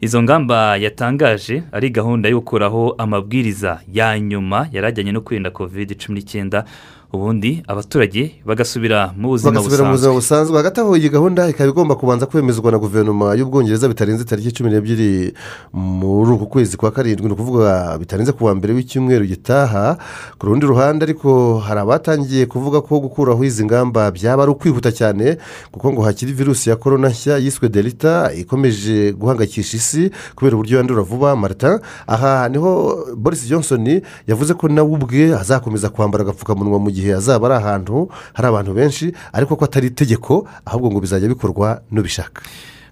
izo ngamba yatangaje ari gahunda yo gukuraho amabwiriza ya nyuma yari ajyanye no kwirinda covid cumi n'icyenda ubundi abaturage bagasubira mu buzima busanzwe. hagati aho iyi gahunda ikaba igomba kubanza kwemezwa na guverinoma y'ubwongereza bitarenze tariki cumi n'ebyiri muri uku kwezi kwa karindwi. Ni ukuvuga bitarenze ku wa mbere w'icyumweru gitaha. Ku rundi ruhande ariko hari abatangiye kuvuga ko gukuraho izi ngamba byaba ari ukwihuta cyane kuko ngo hakiri virusi ya korona nshya yiswe delita ikomeje guhangayikisha isi kubera uburyo yandura vuba. Marita aha ni ho boris johnson yavuze ko nawe ubwe azakomeza kwambara agapfukamunwa mu gihe azaba ari ahantu hari abantu benshi ariko ko atari itegeko ahubwo ngo bizajya bikorwa n'ubishaka.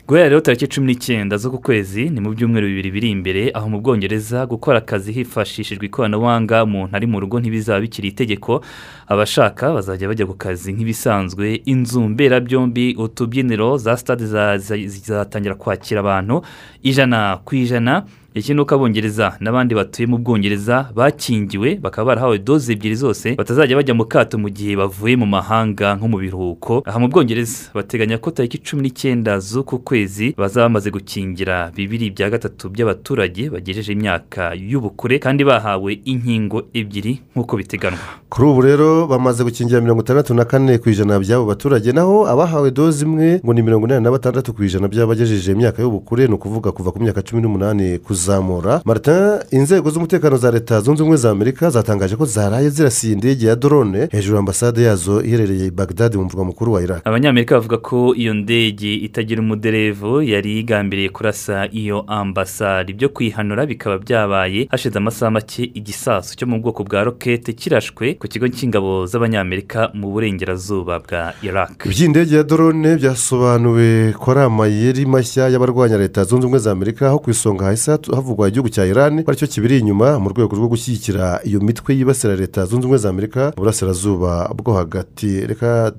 Guhera rero tariki cumi n'icyenda z'uku kwezi ni mu byumweru bibiri biri imbere aho mu bwongereza gukora akazi hifashishijwe ikoranabuhanga umuntu ari mu rugo ntibizaba bikiri itegeko abashaka bazajya bajya ku kazi nk'ibisanzwe. Inzu mberabyombi utubyiniro za sitade za- za- zizatangira kwakira abantu ijana ku ijana. Iki ni uko abongereza n'abandi batuye mu bwongereza bakingiwe bakaba barahawe doze ebyiri zose batazajya bajya mu kato mu gihe bavuye mu mahanga nko mu biruhuko. Aha mu bwongereza bateganya ko tariki cumi n'icyenda z'uku kwezi bazaba bamaze gukingira bibiri bya gatatu by'abaturage bagejeje imyaka y'ubukure kandi bahawe inkingo ebyiri nk'uko biteganywa kuri ubu rero bamaze gukingira mirongo itandatu na kane ku ijana by'abo baturage naho abahawe doze imwe ngo ni mirongo inani na batandatu ku ijana by'abagejeje imyaka y'ubukure ni ukuvuga kuva ku myaka cumi n'umunani kuzamura. Martin inzego z'umutekano za leta zunze ubumwe za amerika zatangaje ko zaraye zirasiye indege ya drone hejuru y'ambasade yazo iherereye bagdad mu murwa mukuru wa iraq. Abanyamerika bavuga ko iyo ndege itagira umuderevu yari igambiriye kurasa iyo ambasade. Ibyo kuyihanura bikaba byabaye hashize amasaha make igisasu cyo mu bwoko bwa rokete kirashwe ku kigo cy'ingabo z'abanyamerika mu burengerazuba bwa iraq. Iby'indege ya drone byasobanuwe ko ari amayeri mashya y'abarwanya leta zunze ubumwe za amerika aho ku isonga hahise havugwa igihugu cya iran ko ari cyo kibiri inyuma mu rwego rwo gushyigikira iyo mitwe yibasira leta zunze ubumwe za amerika mu burasirazuba bwo hagati. Reka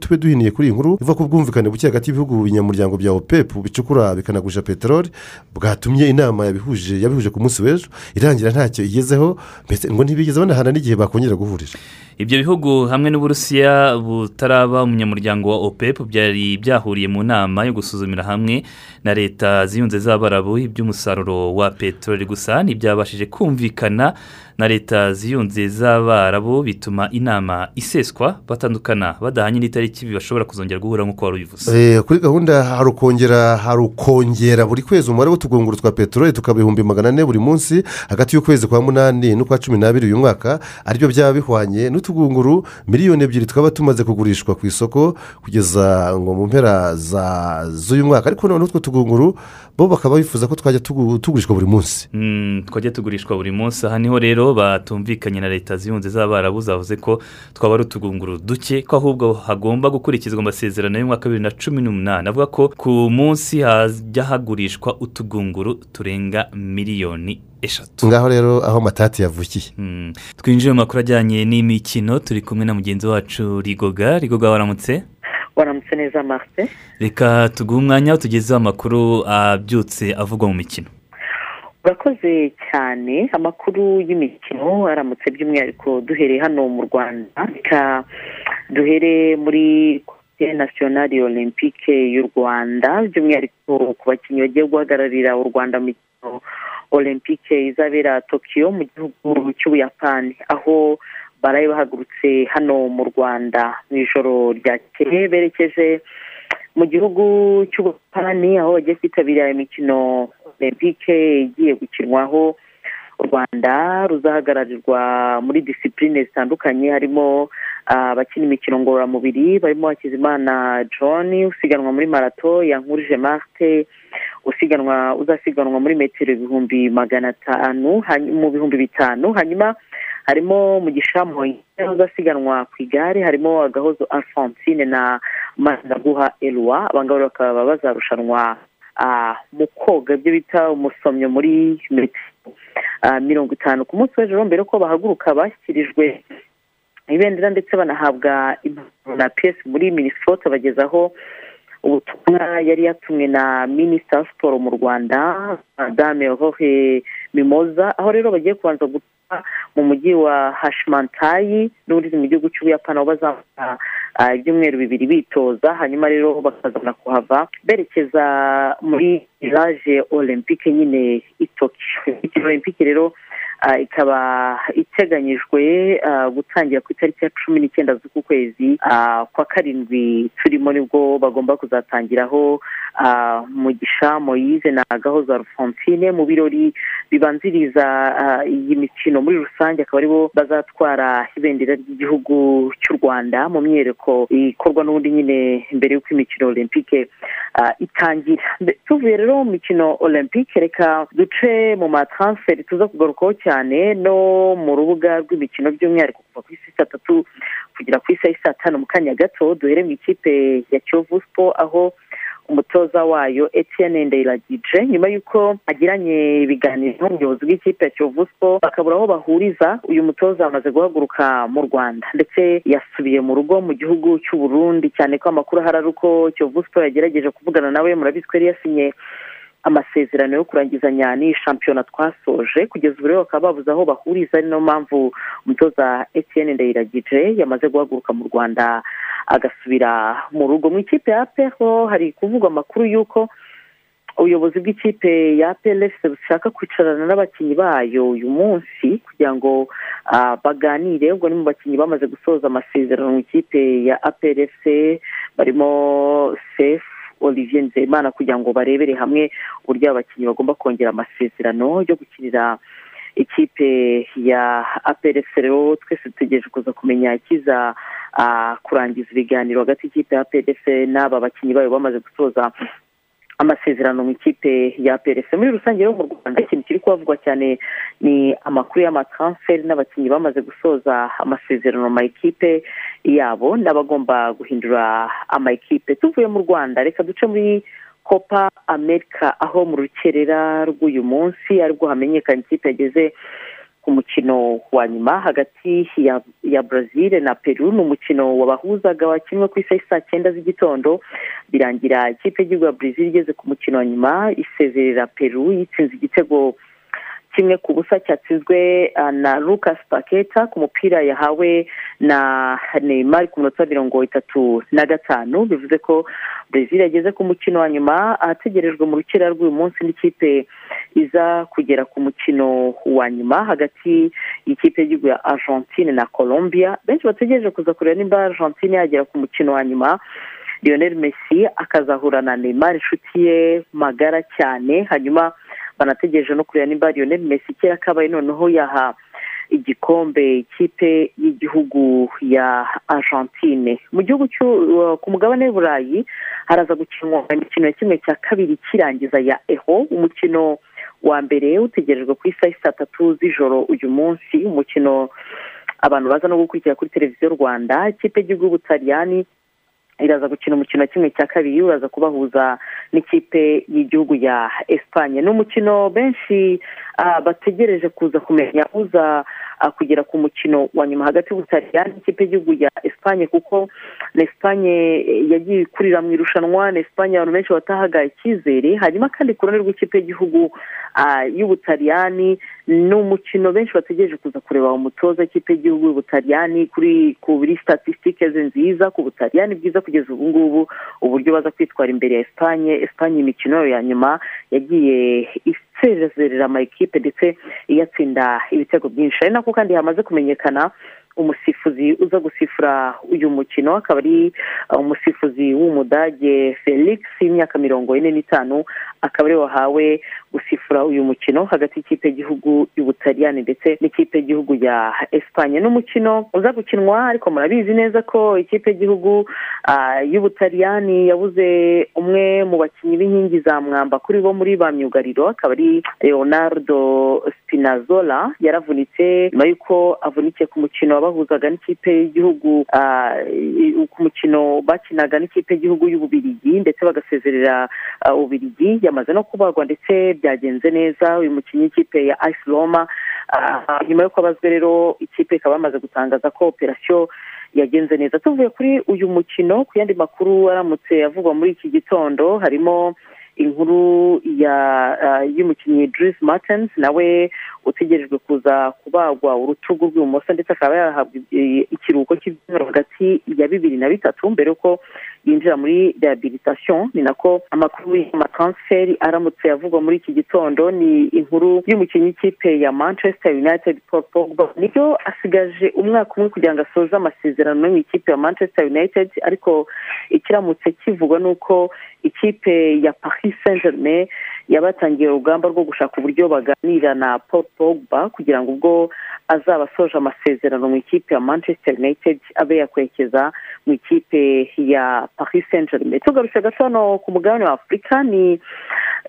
tube duhiniye kuri iyi nkuru iva ku bwumvikane buke hagati y'ibihugu binyamuryango bya opep bicukura bikanagurisha peteroli bwatumye inama yabihuje yabihuje ku munsi w'ejo irangira ntacyo igezeho mbese ngo ntibigeze banahana n'igihe bakongera guhurira. Ibyo bihugu hamwe n'uburusiya butaraba umunyamuryango wa opep byari byahuriye mu nama yo gusuzumira hamwe na leta ziyunze z'abarabu iby'umusaruro wa peteroli gusa ntibyabashije kumvikana na leta ziyunze z'abarabu bituma inama iseswa batandukana badahanye n'itariki bashobora kuzongera guhura nk'uko wari ubivuze. Eh, kuri gahunda hari ukongera hari ukongera buri kwezi umubare w'utugunguru twa peteroli tukaba ibihumbi magana ane buri munsi hagati y'ukwezi kwa munani n'ukwa cumi n'abiri uyu mwaka ari byo byaba bihwanye n'utugunguru miliyoni ebyiri tukaba tumaze kugurishwa ku isoko kugeza ngo mu mpera za- z'uyu mwaka. Ariko noneho utwo tugunguru bo bakaba bifuza ko twajya tugu- tugurishwa buri munsi. Mm, twajya tugurishwa buri munsi. Aha ni ho rero batumvikanye na leta ziyunze z'abarabu zavuze ko twaba ari utugunguru duke ko ahubwo hagomba gukurikizwa amasezerano y'umwaka wa bibiri na cumi n'umunani. Avuga ko ku munsi hajya hagurishwa utugunguru turenga miliyoni eshatu. Ngaho rero aho matati yavukiye. Mm, twinjiye mu makuru ajyanye n'imikino turi kumwe na mugenzi wacu rigoga. Rigoga waramutse? Waramutse neza marite reka tuguhe umwanya tugezeho amakuru abyutse avugwa mu mikino. Urakoze cyane amakuru y'imikino aramutse by'umwihariko duhereye hano mu rwanda. Reka duhere muri komite nasiyonari olympique y'u rwanda by'umwihariko ku bakinnyi bagiye guhagararira u rwanda mu mikino olympique izabera tokiyo mu gihugu cy'ubuyapani. Aho baraye bahagurutse hano mu rwanda mu ijoro ryakeye berekeje mu gihugu cy'ubuyapani aho bagiye kwitabira imikino olympique igiye gukinwaho u rwanda ruzahagararirwa muri disipurine zitandukanye harimo abakina imikino ngororamubiri barimo hakizimana john usiganwa muri marato yankurije marite usiganwa uzasiganwa muri metero ibihumbi magana atanu mu bihumbi bitanu. Hanyuma harimo mugisha moyine uzasiganwa ku igare harimo agahozo alphonsine na maniraguha elwa abangaba bakaba bazarushanwa mu koga ibyo bita umusomyo muri metero mirongo itanu ku munsi w'ejo mbere ko bahaguruka bashyikirijwe ibendera ndetse banahabwa impapuro na piyesi muri minisipoti bagezaho ubutumwa yari yatumwe na minisita wa siporo mu rwanda madame hohe mimoza aho rero bagiye kubanza guta mu mujyi wa hashimantayi n'ubundi mu gihugu cy'ubuyapani aho bazamara ibyumweru bibiri bitoza hanyuma rero bakazana kuhava berekeza muri village olympique nyine i tokiyo olympique rero ikaba iteganyijwe gutangira ku itariki ya cumi n'icyenda z'uku kwezi. Kwa karindwi turimo ni bwo bagomba kuzatangiraho. Mugisha moyize na gahoza alphonsine mu birori bibanziriza iyi mikino muri rusange. Akaba ari bo bazatwara ibendera ry'igihugu cy'u rwanda mu myereko ikorwa n'ubundi nyine mbere y'uko imikino olympique itangira. Tuvuye rero mu mikino olympique reka duce mu mataransiferi tuza kugarukaho cyane. No mu rubuga rw'imikino by'umwihariko kuva ku isi saa tatu kugera ku isi saa tanu mu kanya gato duhere mu ikipe ya kiyovu siporo aho umutoza wayo Etienne ndayiragije nyuma y'uko agiranye ibiganiro n'ubuyobozi bw'ikipe ya kiyovu siporo bakabura aho bahuriza uyu mutoza amaze guhaguruka mu rwanda. Ndetse yasubiye mu rugo mu gihugu cy'u Burundi cyane ko amakuru ahari ari uko kiyovu siporo yagerageje kuvugana nawe murabizi ko yari yasinye amasezerano yo kurangizanya n'iyi shampiyona twasoje kugeza ubu rero bakaba babuze aho bahuriza ari niyo mpamvu umutoza Etienne ndayiragije yamaze guhaguruka mu rwanda agasubira mu rugo. Mu ikipe ya peho hari kuvugwa amakuru y'uko ubuyobozi bw'ikipe ya plf bushaka kwicarana n'abakinnyi bayo uyu munsi kugira ngo baganire. Ubwo ni mu bakinnyi bamaze gusoza amasezerano mu ikipe ya aplfc barimo sefu olivier nzeyimana kugira ngo barebere hamwe uburyo abakinnyi bagomba kongera amasezerano yo gukinira ikipe ya rero twese dutegereje kuza kumenya ikiza kurangiza ibiganiro hagati y'ikipe ya aplfc n'aba bakinnyi bayo bamaze gusoza amasezerano mu ikipe ya PRF muri rusange rero mu rwanda ikintu kiri kuhavugwa cyane ni amakuru y'amataransiferi n'abakinnyi bamaze gusoza amasezerano mu makipe yabo n'abagomba guhindura amakipe tuvuye mu rwanda reka duce muri copa america aho mu rukerera rw'uyu munsi ari bwo hamenyekana ikipe yageze ku mukino wa nyuma hagati ya ya brazil na peru ni umukino wabahuzaga wakinwe ku isaha saa cyenda z'igitondo. Birangira ikipe y'igihugu ya brazil igeze ku mukino wa nyuma isezerera peru yitsinze igitego kimwe ku busa cyatsinzwe na lucas paketa ku mupira yahawe na neymar ku minota mirongo itatu na gatanu. Bivuze ko brezil yageze ku mukino wa nyuma ahategerejwe mu rukera rw'uyu munsi n'ikipe iza kugera ku mukino wa nyuma hagati y'ikipe y'igihugu ya argentine na colombia. Benshi bategereje kuza kureba nimba argentine yagera ku mukino wa nyuma. Lionel messi akazahura na neymar inshuti ye magara cyane hanyuma banategereje no kureba nimba lionel messi kera kabaye noneho yaha igikombe ikipe y'igihugu ya argentine. Mu gihugu ku mugabane w'uburayi haraza gukinwa imikino ya kimwe cya kabiri kirangiza ya eho umukino wa mbere utegerejwe ku isaha saa tatu z'ijoro uyu munsi umukino abantu baza no gukurikira kuri televiziyo rwanda ikipe y'igihugu y'ubutaliyani iraza gukina umukino kimwe cya kabiri uraza kubahuza n'ikipe y'igihugu ya esipanye ni umukino benshi ah, bategereje kuza kumenya uza ah, kugera ku mukino wa nyuma. Hagati y'ubutaliyani n'ikipe y'igihugu ya esipanye kuko na esipanye eh, yagiye ikurira mu irushanwa na esipanye abantu benshi batahaga icyizere. Hanyuma kandi ku ruhande rw'ikipe y'igihugu ah, y'ubutaliyani ni umukino benshi bategereje kuza kureba umutoza w'ikipe y'igihugu y'ubutaliyani kuri statisitike ze nziza ku butaliyani bwiza kugeza ubu ngubu uburyo baza kwitwara imbere ya esipanye esipanye imikino yayo ya nyuma yagiye isezerera amakipe ndetse iyatsinda ibitego byinshi. Ari nako kandi hamaze kumenyekana umusifuzi uza gusifura uyu mukino akaba ari umusifuzi w'umudage felix w'imyaka mirongo ine n'itanu akaba ari we wahawe gusifura uyu mukino hagati y'ikipe y'igihugu y'ubutaliyani ndetse n'ikipe y'igihugu ya esipanye n'umukino uza gukinwa ariko murabizi neza ko ikipe y'igihugu ah, y'ubutaliyani yabuze umwe mu bakinnyi b'inkingi za mwamba. Kuri bo muri ba myugariro akaba ari leonardo spinazola yaravunitse nyuma y'uko avunikiye ku mukino wabahuzaga n'ikipe y'igihugu ah, ku mukino bakinaga n'ikipe y'igihugu y'ububirigi ndetse bagasezerera ah, ububirigi yamaze no kubagwa ndetse byagenze neza uyu mukinnyi w'ikipe ya ice roma nyuma y'uko abazwe rero ikipe ikaba yamaze gutangaza ko operasiyo yagenze neza. Tuvuye kuri uyu mukino ku yandi makuru aramutse avugwa muri iki gitondo harimo inkuru ya y'umukinnyi Dries Martens nawe utegerejwe kuza kubagwa urutugu rw'ibumoso ndetse akaba yahabwa ikiruhuko cy'ibyumweru hagati ya bibiri na bitatu mbere y'uko yinjira muri rehabilitation ni nako amakuru y'amatransferi aramutse avugwa muri iki gitondo ni inkuru y'umukinnyi w'ikipe ya manchester united paul pogba. Nibyo asigaje umwaka umwe kugira ngo asoze amasezerano no mu ikipe ya manchester united ariko ikiramutse kivugwa ni uko ikipe ya paris saint germain yabatangiye urugamba rwo gushaka uburyo baganira na paul pogba kugira ngo ubwo azaba asoje amasezerano mu ikipe ya manchester united abe yakwerekeza mu ikipe ya paris saint germain tugarutse gato hano ku mugabane wa afurika ni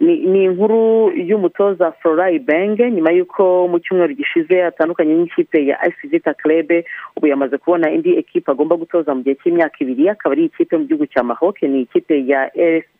ni inkuru y'umutoza florai benge nyuma y'uko mu cyumweru gishize atandukanye n'ikipe ya esi vita club ubu yamaze kubona indi ekipe agomba gutoza mu gihe cy'imyaka ibiri akaba ari ikipe mu gihugu cya maroc ni ikipe ya rsb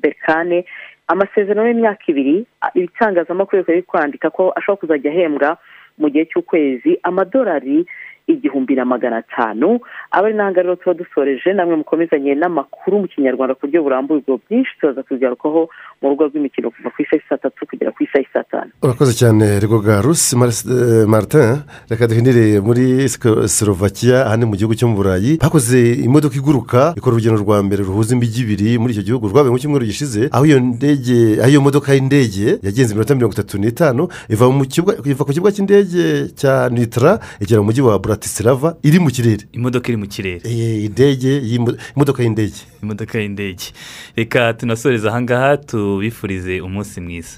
berkane. Amasezerano y'imyaka ibiri ibitangazamakuru bikaba biri kwandika ko ashobora kuzajya ahembwa mu gihe cy'ukwezi amadolari igihumbi na magana atanu aba ari n'ahangaha rero tuba dusoreje namwe mukomezanye n'amakuru mu kinyarwanda ku buryo burambuye ubwo byinshi tuza kubigarukaho mu rugo rw'imikino kuva ku isaha saa tatu kugera ku isaha saa tanu urakoze cyane rigoga rusi eh, martin. Reka duhinire muri slovakia ahandi mu gihugu cyo mu burayi. Bakoze imodoka iguruka ikora urugendo rwa mbere ruhuza imijyi ibiri muri icyo gihugu. Rwabaye mu cyumweru gishize aho iyo ndege aho iyo modoka y'indege yagenze iminota mirongo itatu n'itanu iva mu kibuga iva ku kibuga cy'indege cya nitara igera mu mujyi wa buratisirava iri mu kirere. Imodoka iri mu kirere. Eh, indege imodoka y'indege. imodoka y'indege reka tunasoreze ahangaha tubifurize umunsi mwiza